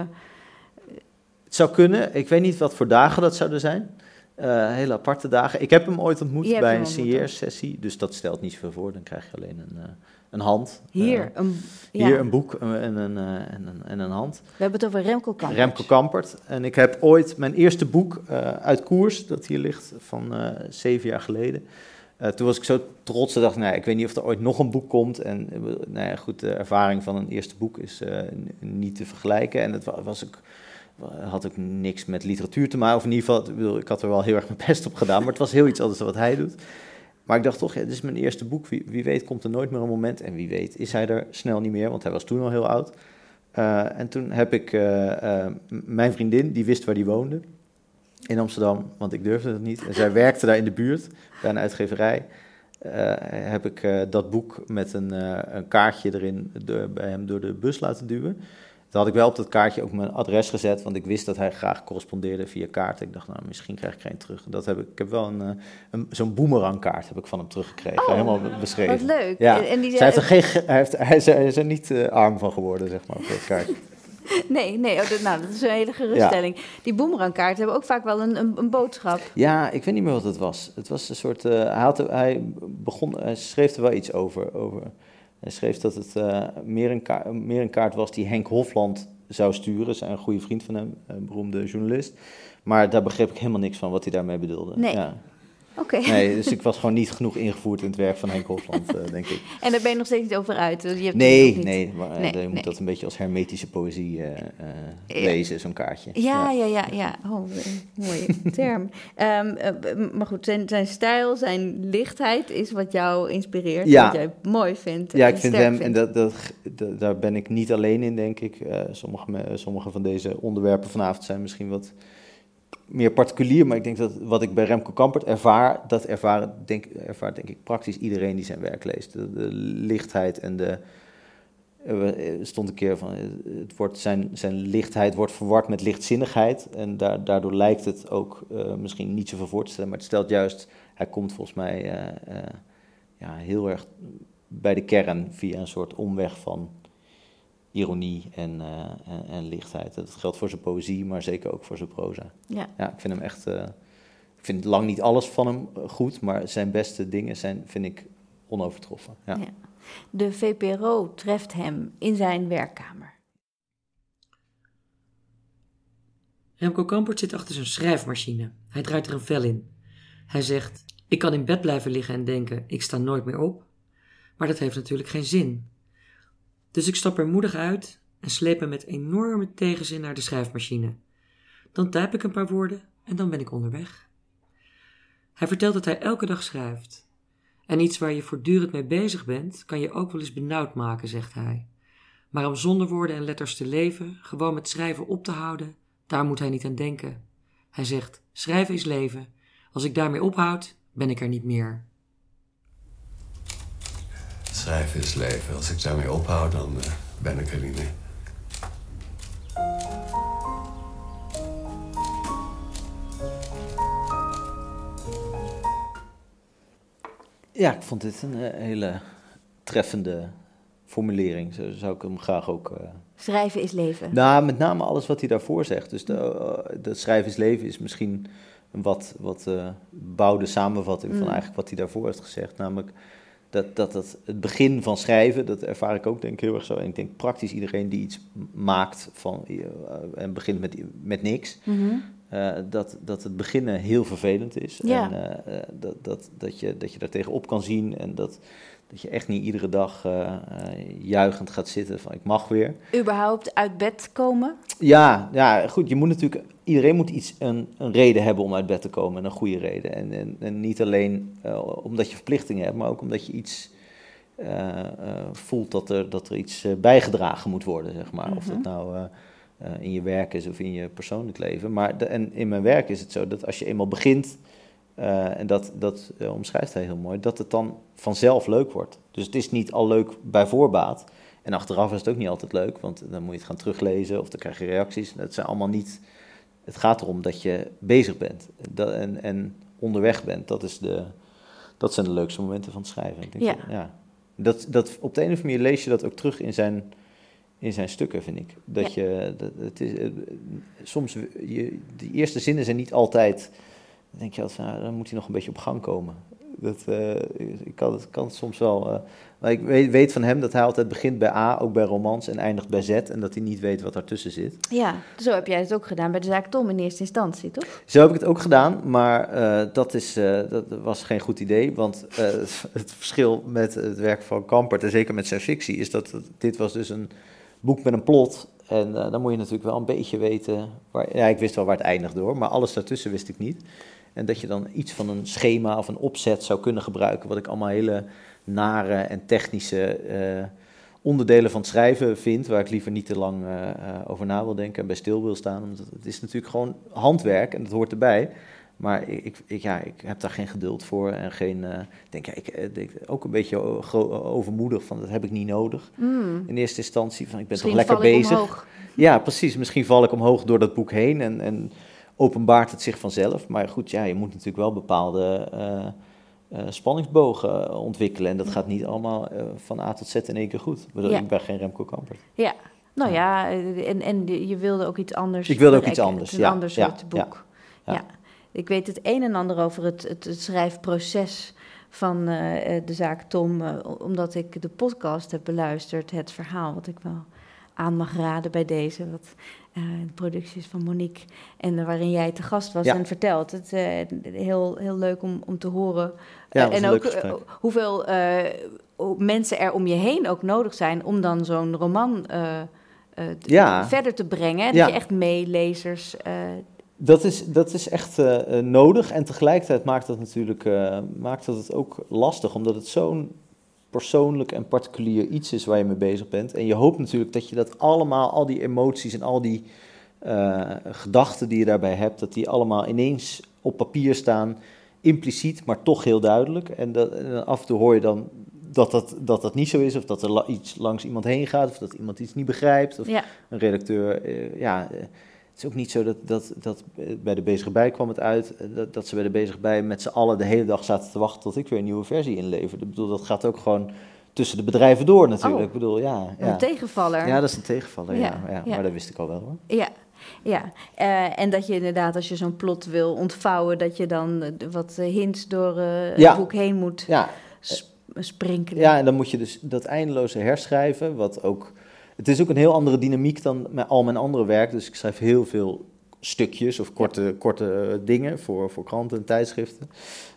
B: Het zou kunnen, ik weet niet wat voor dagen dat zouden zijn. Eh, hele aparte dagen. Ik heb hem ooit ontmoet
C: Je
B: bij een signeersessie, dus dat stelt niet zoveel voor. Dan krijg je alleen een, een hand.
C: hier,
B: Eh,
C: een, ja.
B: hier een boek en een, en, een, en, een, en een hand.
C: We hebben het over Remco Kampert.
B: Remco Kampert. En ik heb ooit mijn eerste boek eh, uit koers, dat hier ligt, van eh, zeven jaar geleden. Eh, toen was ik zo trots, dat ik dacht, nou, ik weet niet of er ooit nog een boek komt. En eh, nou ja, goed, de ervaring van een eerste boek is eh, niet te vergelijken. En het wa- was ook, had ook niks met literatuur te maken. Of in ieder geval, ik had er wel heel erg mijn best op gedaan, maar het was heel iets anders dan wat hij doet. Maar ik dacht toch, ja, dit is mijn eerste boek. Wie, wie weet komt er nooit meer een moment. En wie weet is hij er snel niet meer, want hij was toen al heel oud. Eh, en toen heb ik eh, eh, mijn vriendin, die wist waar die woonde, in Amsterdam, want ik durfde het niet. En zij werkte daar in de buurt, bij een uitgeverij. Heb ik dat boek met een, een kaartje erin bij hem door de bus laten duwen. Toen had ik wel op dat kaartje ook mijn adres gezet, want ik wist dat hij graag correspondeerde via kaart. Ik dacht, nou, misschien krijg ik geen terug. Dat heb ik, ik heb wel een, eh, een, zo'n boemerangkaart heb ik van hem teruggekregen,
C: Oh,
B: helemaal be- beschreven.
C: wat leuk.
B: Ja.
C: En- en die-
B: Zij heeft er geen, ge- hij, heeft, hij, is er, hij is er niet eh, arm van geworden, zeg maar, op dat kaartje.
C: Nee, nee oh, dat, nou, dat is een hele geruststelling. Die boemerangkaarten hebben ook vaak wel een, een, een boodschap.
B: Ja, ik weet niet meer wat het was. Het was een soort. eh, hij, had, hij, begon, hij schreef er wel iets over. over. Hij schreef dat het eh, meer, een kaart, meer een kaart was die Henk Hofland zou sturen. Zijn een goede vriend van hem, een beroemde journalist. Maar daar begreep ik helemaal niks van wat hij daarmee bedoelde.
C: Nee.
B: Ja.
C: Oké.
B: Nee, dus ik was gewoon niet genoeg ingevoerd in het werk van Henk Hofland, eh, denk ik.
C: En daar ben je nog steeds niet over uit. dus Je hebt
B: Nee,
C: niet-
B: nee, maar eh,
C: Nee,
B: je moet dat een beetje als hermetische poëzie eh, lezen, zo'n kaartje.
C: Ja, ja, ja, ja. Oh, mooie term. Ehm, eh, maar goed, zijn, zijn stijl, zijn lichtheid is wat jou inspireert.
B: Ja.
C: Wat jij mooi vindt.
B: Ja, ik vind hem, en dat, dat, dat- daar ben ik niet alleen in, denk ik. Sommige, sommige van deze onderwerpen vanavond zijn misschien wat meer particulier, maar ik denk dat wat ik bij Remco Kampert ervaar, dat ervaren, denk, ervaart denk ik praktisch iedereen die zijn werk leest. De, lichtheid en de... Er stond een keer van, eh, het wordt zijn, zijn lichtheid wordt verward met lichtzinnigheid. En daar, daardoor lijkt het ook eh, misschien niet zoveel voor te stellen. Maar het stelt juist, hij komt volgens mij eh, eh, ja, heel erg bij de kern via een soort omweg van ironie en, eh, en, en lichtheid. Dat geldt voor zijn poëzie, maar zeker ook voor zijn proza.
C: Ja.
B: ja ik vind hem echt. eh, ik vind lang niet alles van hem eh, goed, maar zijn beste dingen zijn, vind ik onovertroffen. Ja.
C: Ja. De VPRO treft hem in zijn werkkamer.
D: Remco Kampert zit achter zijn schrijfmachine. Hij draait er een vel in. Hij zegt: Ik kan in bed blijven liggen en denken: ik sta nooit meer op. Maar dat heeft natuurlijk geen zin. Dus ik stap er moedig uit en sleep hem met enorme tegenzin naar de schrijfmachine. Dan typ ik een paar woorden en dan ben ik onderweg. Hij vertelt dat hij elke dag schrijft. En iets waar je voortdurend mee bezig bent, kan je ook wel eens benauwd maken, zegt hij. Maar om zonder woorden en letters te leven, gewoon met schrijven op te houden, daar moet hij niet aan denken. Hij zegt: schrijven is leven. Als ik daarmee ophoud, ben ik er niet meer.
L: Schrijven is leven. Als ik daarmee ophoud, dan eh, ben ik er niet meer.
B: Ja, ik vond dit een eh, hele treffende formulering. Zo zou ik hem graag ook. eh,
C: Schrijven is leven.
B: Nou, met name alles wat hij daarvoor zegt. Dus de, dat schrijven is leven is misschien een wat, wat eh, bouwde samenvatting van
C: Mm.
B: eigenlijk wat hij daarvoor heeft gezegd. Namelijk dat, dat, dat het begin van schrijven, dat ervaar ik ook denk ik heel erg zo. En ik denk praktisch iedereen die iets maakt van, eh, en begint met, met niks.
C: Mhm.
B: eh, dat, dat het beginnen heel vervelend is.
C: Ja.
B: En eh, dat, dat, dat, je, dat je daar tegenop kan zien. En dat, dat je echt niet iedere dag eh, juichend gaat zitten van ik mag weer.
C: Überhaupt uit bed komen.
B: Ja, ja, goed. Je moet natuurlijk, iedereen moet iets, een, een reden hebben om uit bed te komen. En een goede reden. En, en, en niet alleen eh, omdat je verplichtingen hebt, maar ook omdat je iets voelt dat er, dat er iets bijgedragen moet worden, zeg maar. Of dat
C: Mhm.
B: nou in je werk is of in je persoonlijk leven. Maar de, en in mijn werk is het zo dat als je eenmaal begint, eh, en dat, dat eh, omschrijft hij heel mooi, dat het dan vanzelf leuk wordt. Dus het is niet al leuk bij voorbaat. En achteraf is het ook niet altijd leuk, want dan moet je het gaan teruglezen of dan krijg je reacties. Dat zijn allemaal niet. Het gaat erom dat je bezig bent dat, en, en onderweg bent. Dat, is de, dat zijn de leukste momenten van het schrijven. Ik denk
C: Ja.
B: dat- ja. Dat, dat, op de een of andere manier lees je dat ook terug in zijn, in zijn stukken, vind ik. Dat je, dat, het is, eh, soms, je, de eerste zinnen zijn niet altijd, dan denk je nou, dan moet hij nog een beetje op gang komen. Dat, eh, ik kan het, kan soms wel, eh, maar ik weet, weet van hem dat hij altijd begint bij A, ook bij romans, en eindigt bij Z, en dat hij niet weet wat daartussen zit.
C: Ja, zo heb jij het ook gedaan bij de zaak Tom in eerste instantie, toch?
B: Zo heb ik het ook gedaan, maar eh, dat, is, dat was geen goed idee. Want het verschil met het werk van Kampert, en zeker met zijn fictie, is dat dit was dus een boek met een plot. En dan moet je natuurlijk wel een beetje weten. Waar, ja, ik wist wel waar het eindigde hoor, maar alles daartussen wist ik niet. En dat je dan iets van een schema of een opzet zou kunnen gebruiken, wat ik allemaal hele nare en technische eh, onderdelen van het schrijven vind, waar ik liever niet te lang eh, eh, over na wil denken en bij stil wil staan. Omdat het is natuurlijk gewoon handwerk en dat hoort erbij. Maar ik, ik, ja, ik heb daar geen geduld voor en geen. denk, ja, ik denk ook een beetje overmoedig van dat heb ik niet nodig.
C: Mm.
B: In eerste instantie van ik ben
C: Misschien
B: toch lekker
C: val ik
B: bezig.
C: omhoog.
B: Ja, precies. Misschien val ik omhoog door dat boek heen en, en openbaart het zich vanzelf. Maar goed, ja, je moet natuurlijk wel bepaalde eh, eh, spanningsbogen ontwikkelen. En dat gaat niet allemaal eh, van A tot Z in één keer goed. Ik, bedoel,
C: Ja.
B: ik ben geen Remco Kampert.
C: Ja, nou ja, en, en je wilde ook iets anders.
B: Ik wilde ook iets anders,
C: Een
B: ja,
C: ander soort boek.
B: ja.
C: Ik weet het een en ander over het, het, het schrijfproces van de zaak Tom, omdat ik de podcast heb beluisterd, het verhaal wat ik wel aan mag raden bij deze. Wat eh, producties van Monique. En waarin jij te gast was
B: Ja.
C: en vertelt. Het uh, heel, heel leuk om, om te horen.
B: Ja,
C: Uh,
B: was
C: en ook hoeveel hoe mensen er om je heen ook nodig zijn om dan zo'n roman
B: Ja.
C: verder te brengen. Dat je echt meelezers.
B: Dat is, dat is echt eh, eh, nodig en tegelijkertijd maakt dat natuurlijk eh, maakt dat het ook lastig, omdat het zo'n persoonlijk en particulier iets is waar je mee bezig bent. En je hoopt natuurlijk dat je dat allemaal, al die emoties en al die eh, gedachten die je daarbij hebt, dat die allemaal ineens op papier staan, impliciet, maar toch heel duidelijk. En, dat, en af en toe hoor je dan dat dat, dat dat niet zo is, of dat er la- iets langs iemand heen gaat, of dat iemand iets niet begrijpt, of
C: Ja.
B: een redacteur, eh, ja... eh, het is ook niet zo dat, dat, dat eh, bij de bezige bij kwam het uit, eh, dat, dat ze bij de bezige bij met z'n allen de hele dag zaten te wachten tot ik weer een nieuwe versie inleverde. Ik bedoel, dat gaat ook gewoon tussen de bedrijven door natuurlijk.
C: Oh.
B: Ik bedoel, ja,
C: Een
B: ja.
C: tegenvaller.
B: Ja, dat is een tegenvaller, ja.
C: Ja.
B: Maar dat wist ik al wel hoor.
C: Ja, ja. Eh, en dat je inderdaad, als je zo'n plot wil ontvouwen, dat je dan wat hints door
B: Ja.
C: het boek heen moet sp- sprinkelen.
B: Ja, en dan moet je dus dat eindeloze herschrijven, wat ook... Het is ook een heel andere dynamiek dan met al mijn andere werk. Dus ik schrijf heel veel stukjes of korte, korte eh, dingen voor, voor kranten en tijdschriften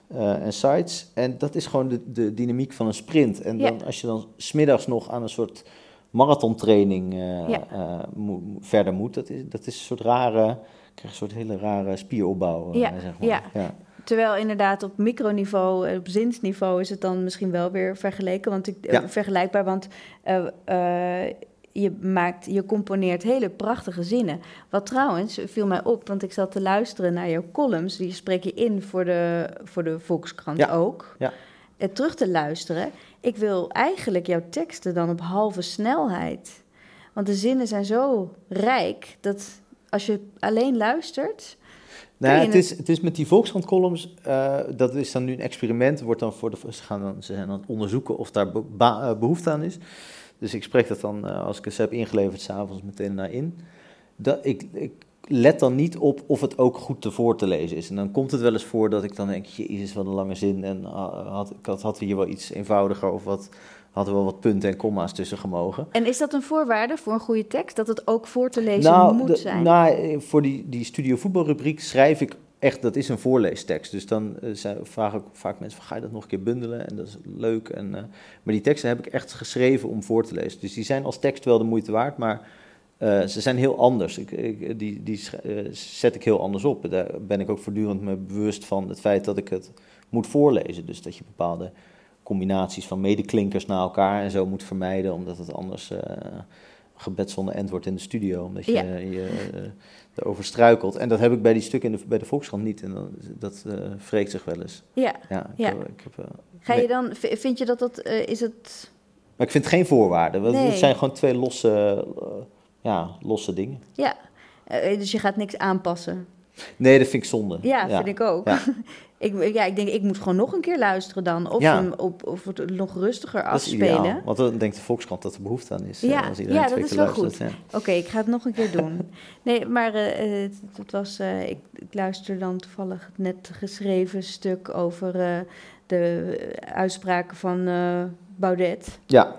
B: eh, en sites. En dat is gewoon de, de dynamiek van een sprint. En dan,
C: Ja.
B: als je dan smiddags nog aan een soort marathontraining
C: Ja.
B: mo- mo- verder moet, dat is, dat is een soort rare... Krijg een soort hele rare spieropbouw,
C: Ja,
B: zeg maar.
C: ja.
B: ja.
C: Terwijl inderdaad op microniveau, eh, op zinsniveau is het dan misschien wel weer vergeleken, want ik, vergelijkbaar. Want je maakt, je componeert hele prachtige zinnen. Wat trouwens viel mij op, want ik zat te luisteren naar jouw columns. Die spreek je in voor de, voor de Volkskrant
B: Ja.
C: ook.
B: Ja.
C: Eh, terug te luisteren. Ik wil eigenlijk jouw teksten dan op halve snelheid. Want de zinnen zijn zo rijk dat als je alleen luistert.
B: Nou, ja, het, is, het is met die Volkskrant-columns, eh, dat is dan nu een experiment. Wordt dan voor de, ze, gaan dan, ze zijn aan het onderzoeken of daar be- eh, behoefte aan is. Dus ik spreek dat dan, eh, als ik het heb ingeleverd, s'avonds meteen naar in. Dat, ik, ik let dan niet op of het ook goed te voor te lezen is. En dan komt het wel eens voor dat ik dan denk, jezus, wat een lange zin. En ah, had, had, had hier wel iets eenvoudiger of wat, hadden wel wat punten en komma's tussen gemogen.
C: En is dat een voorwaarde voor een goede tekst? Dat het ook voor te lezen
B: nou,
C: moet
B: de-
C: zijn?
B: Nou, eh, voor die, die studio voetbalrubriek schrijf ik echt, dat is een voorleestekst. Dus dan eh, zijn, vragen ook vaak mensen van, ga je dat nog een keer bundelen? En dat is leuk. En, eh, maar die teksten heb ik echt geschreven om voor te lezen. Dus die zijn als tekst wel de moeite waard, maar eh, ze zijn heel anders. Ik, ik, die die zet ik heel anders op. Daar ben ik ook voortdurend me bewust van het feit dat ik het moet voorlezen. Dus dat je bepaalde combinaties van medeklinkers naar elkaar en zo moet vermijden, omdat het anders gebed zonder end wordt in de studio, omdat je
C: Ja.
B: je erover struikelt. En dat heb ik bij die stukken in de, bij de Volkskrant niet en dan, dat wreekt zich wel eens.
C: Ja,
B: ja, ik
C: ja.
B: heb- ik heb, eh,
C: Ga je dan, vind je dat dat, eh, is het...
B: Maar ik vind geen voorwaarden,
C: Nee.
B: het zijn gewoon twee losse, ja, losse dingen.
C: Ja, dus je gaat niks aanpassen.
B: Nee, dat vind ik zonde.
C: Ja, vind ik ook.
B: Ja.
C: ik, ja, ik denk, ik moet gewoon nog een keer luisteren dan. Of,
B: Ja.
C: hem op, of het nog rustiger afspelen.
B: ideaal, want dan denkt de Volkskrant dat er behoefte aan is.
C: Ja,
B: als iedereen
C: ja dat is wel goed.
B: ja.
C: Oké, ik ga het nog een keer doen. Nee, maar eh, het, het was, eh, ik, ik luisterde dan toevallig het net geschreven stuk over de uitspraken van Baudet
B: Ja,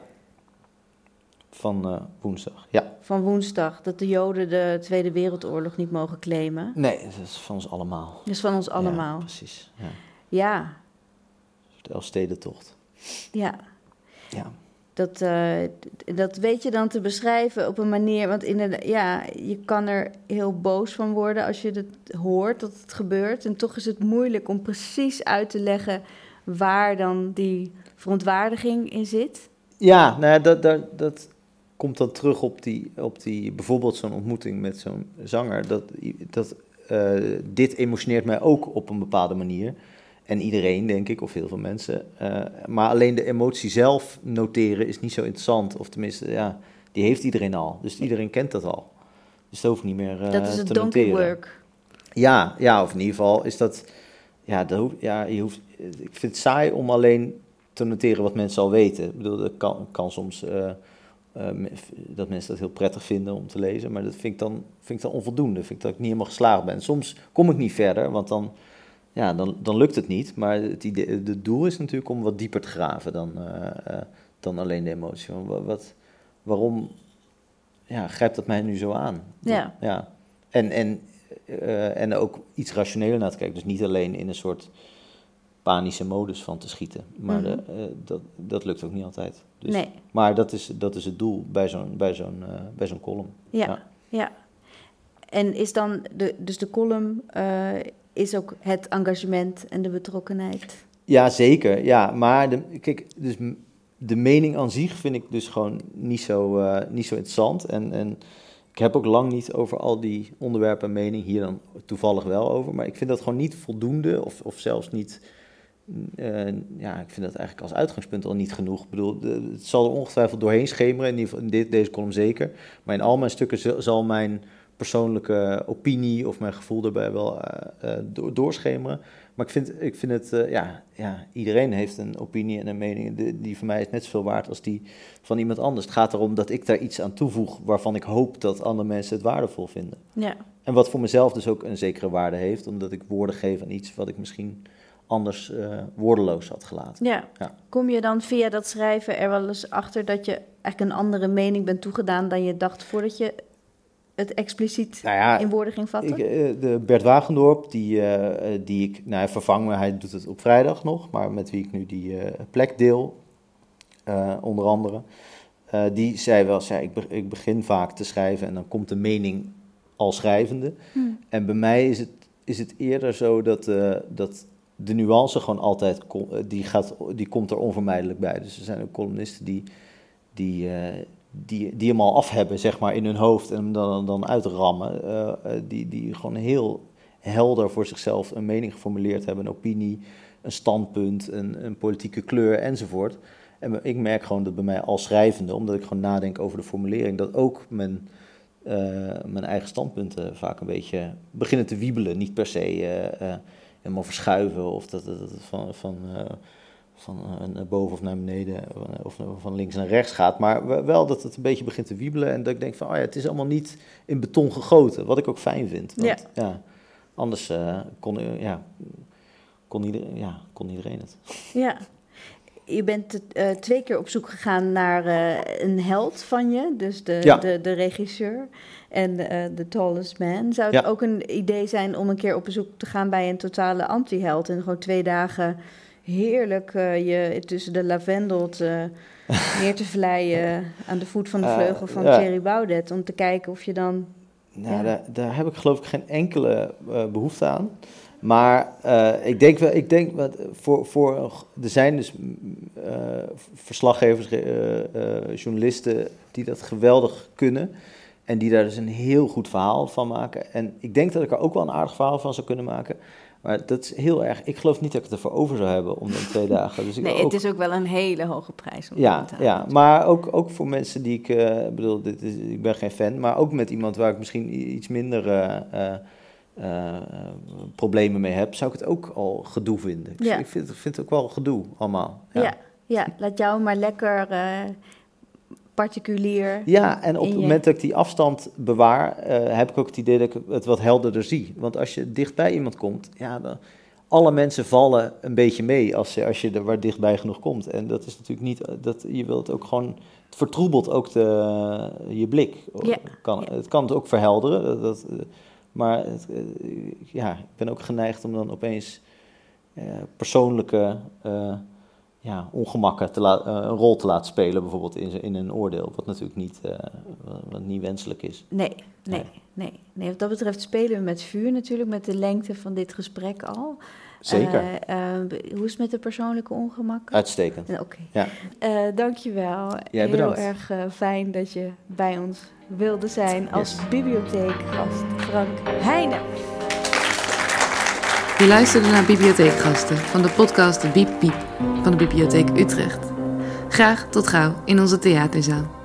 B: van eh, woensdag, ja.
C: van woensdag. Dat de Joden de Tweede Wereldoorlog niet mogen claimen.
B: Nee, dat is van ons allemaal.
C: Dat is van ons allemaal.
B: Ja, precies. Ja.
C: Ja,
B: De Elfstedentocht.
C: ja.
B: Ja.
C: Dat, eh, dat weet je dan te beschrijven op een manier. Want inderdaad, ja, je kan er heel boos van worden als je het hoort dat het gebeurt. En toch is het moeilijk om precies uit te leggen waar dan die verontwaardiging in zit.
B: Ja, nou ja, dat, dat, dat komt dan terug op die, op die bijvoorbeeld zo'n ontmoeting met zo'n zanger. Dat, dat, eh, dit emotioneert mij ook op een bepaalde manier. En iedereen, denk ik, of heel veel mensen. Eh, maar alleen de emotie zelf noteren is niet zo interessant. Of tenminste, ja, die heeft iedereen al. Dus iedereen kent dat al. Dus dat hoeft niet meer eh,
C: dat is het donkey
B: noteren.
C: work.
B: Ja, ja, of in ieder geval is dat. Ja, dat hoeft, ja je hoeft, ik vind het saai om alleen te noteren wat mensen al weten. Ik bedoel, dat kan, kan soms eh, dat mensen dat heel prettig vinden om te lezen, maar dat vind ik dan, vind ik dan onvoldoende. Vind ik dat ik niet helemaal geslaagd ben. Soms kom ik niet verder, want dan, ja, dan, dan lukt het niet. Maar het, idee, het doel is natuurlijk om wat dieper te graven dan, eh, eh, dan alleen de emotie. Want wa- wat, waarom ja, grijpt dat mij nu zo aan.
C: Ja.
B: ja. En, en, en ook iets rationeler naar te kijken. Dus niet alleen in een soort panische modus van te schieten. Maar
C: Mhm.
B: eh, dat, dat lukt ook niet altijd. Dus,
C: Nee.
B: Maar dat is, dat is het doel bij zo'n, bij zo'n, eh, bij zo'n column.
C: Ja, ja. En is dan, de, dus de column eh, is ook het engagement en de betrokkenheid?
B: Ja, zeker. Ja, maar de, kijk, dus de mening aan zich vind ik dus gewoon niet zo, niet zo interessant. En, en ik heb ook lang niet over al die onderwerpen mening, hier dan toevallig wel over. Maar ik vind dat gewoon niet voldoende of, of zelfs niet... eh, ja, ik vind dat eigenlijk als uitgangspunt al niet genoeg. Ik bedoel, de- het zal er ongetwijfeld doorheen schemeren, in, ieder geval in dit, deze column zeker. Maar in al mijn stukken zal- mijn persoonlijke opinie of mijn gevoel erbij wel eh, eh, door, doorschemeren. Maar ik vind, ik vind het, ja, ja, iedereen heeft een opinie en een mening. Die, die voor mij is net zoveel waard als die van iemand anders. Het gaat erom dat ik daar iets aan toevoeg waarvan ik hoop dat andere mensen het waardevol vinden.
C: Ja.
B: En wat voor mezelf dus ook een zekere waarde heeft, omdat ik woorden geef aan iets wat ik misschien anders eh, woordeloos had gelaten.
C: Ja.
B: Ja.
C: Kom je dan via dat schrijven er wel eens achter dat je eigenlijk een andere mening bent toegedaan dan je dacht voordat je het expliciet
B: Nou ja,
C: in woorden ging vatten?
B: Ik, eh, de Bert Wagendorp, die, eh, die ik, nou hij vervangt me, hij doet het op vrijdag nog, maar met wie ik nu die plek deel, onder andere. Die zei wel, ja, ik, be- ik begin vaak te schrijven en dan komt de mening al schrijvende.
C: Hmm.
B: En bij mij is het, is het eerder zo dat, dat de nuance gewoon altijd, eh, die, gaat, die komt er onvermijdelijk bij. Dus er zijn ook columnisten die, die, eh, die, die hem al af hebben, zeg maar, in hun hoofd en hem dan, dan uitrammen. eh, die, die gewoon heel helder voor zichzelf een mening geformuleerd hebben, een opinie, een standpunt, een, een politieke kleur enzovoort. En ik merk gewoon dat bij mij als schrijvende, omdat ik gewoon nadenk over de formulering, dat ook mijn, mijn eigen standpunten vaak een beetje beginnen te wiebelen. Niet per se helemaal verschuiven of dat het van, van, eh, van eh, naar boven of naar beneden of van links naar rechts gaat. Maar we- wel dat het een beetje begint te wiebelen en dat ik denk van, oh ja, het is allemaal niet in beton gegoten. Wat ik ook fijn vind. Want, ja. anders eh, kon, ja, kon, iedereen, ja, kon iedereen het.
C: Ja. Je bent eh, twee keer op zoek gegaan naar eh, een held van je, dus de,
B: Ja.
C: de, de regisseur en eh The Tallest Man. Zou het
B: Ja.
C: ook een idee zijn om een keer op bezoek te gaan bij een totale anti-held en gewoon twee dagen heerlijk eh, je tussen de lavendel te, neer te vlijen aan de voet van de
B: Eh,
C: vleugel van. Thierry Baudet, om te kijken of je dan...
B: Nou,
C: Ja.
B: daar, daar heb ik geloof ik geen enkele eh, behoefte aan. Maar eh, ik denk wel, ik denk wat voor, voor, er zijn dus eh, verslaggevers, eh, journalisten die dat geweldig kunnen. En die daar dus een heel goed verhaal van maken. En ik denk dat ik er ook wel een aardig verhaal van zou kunnen maken. Maar dat is heel erg. Ik geloof niet dat ik het ervoor over zou hebben om dan twee dagen. Dus ik
C: Nee,
B: ook-
C: het is ook wel een hele hoge prijs. Om
B: ja,
C: te
B: ja, maar ook, ook voor mensen die ik, bedoel, dit is, ik ben geen fan, maar ook met iemand waar ik misschien iets minder eh, problemen mee heb, zou ik het ook al gedoe vinden. Ik,
C: Ja.
B: ik vind, ik vind het ook wel gedoe allemaal.
C: Ja. Ja, laat jou maar lekker eh, particulier.
B: Ja, en op het
C: je-
B: moment dat ik die afstand bewaar, eh, heb ik ook het idee dat ik het wat helderder zie. Want als je dicht bij iemand komt, ja, dan, alle mensen vallen een beetje mee als je, als je er waar dichtbij genoeg komt. En dat is natuurlijk niet, dat, je wilt ook gewoon, het vertroebelt ook de, je blik.
C: Ja,
B: Kan, Het kan het ook verhelderen, dat, dat, maar het, eh, ja, ik ben ook geneigd om dan opeens eh, persoonlijke eh, ja, ongemakken te eh, een rol te laten spelen, bijvoorbeeld in, in een oordeel, wat natuurlijk niet, eh, wat, wat niet wenselijk is.
C: Nee, nee, nee, nee. Wat dat betreft spelen we met vuur natuurlijk, met de lengte van dit gesprek al.
B: Zeker.
C: Eh, eh, hoe is het met de persoonlijke ongemakken?
B: Uitstekend.
C: Eh, Oké.
B: Ja.
C: Eh, dankjewel.
B: Jij
C: Heel
B: bedankt.
C: erg fijn dat je bij ons wilde zijn als bibliotheekgast Frank Heijnen.
A: Je luisterde naar Bibliotheekgasten van de podcast Biep Piep van de Bibliotheek Utrecht. Graag tot gauw in onze theaterzaal.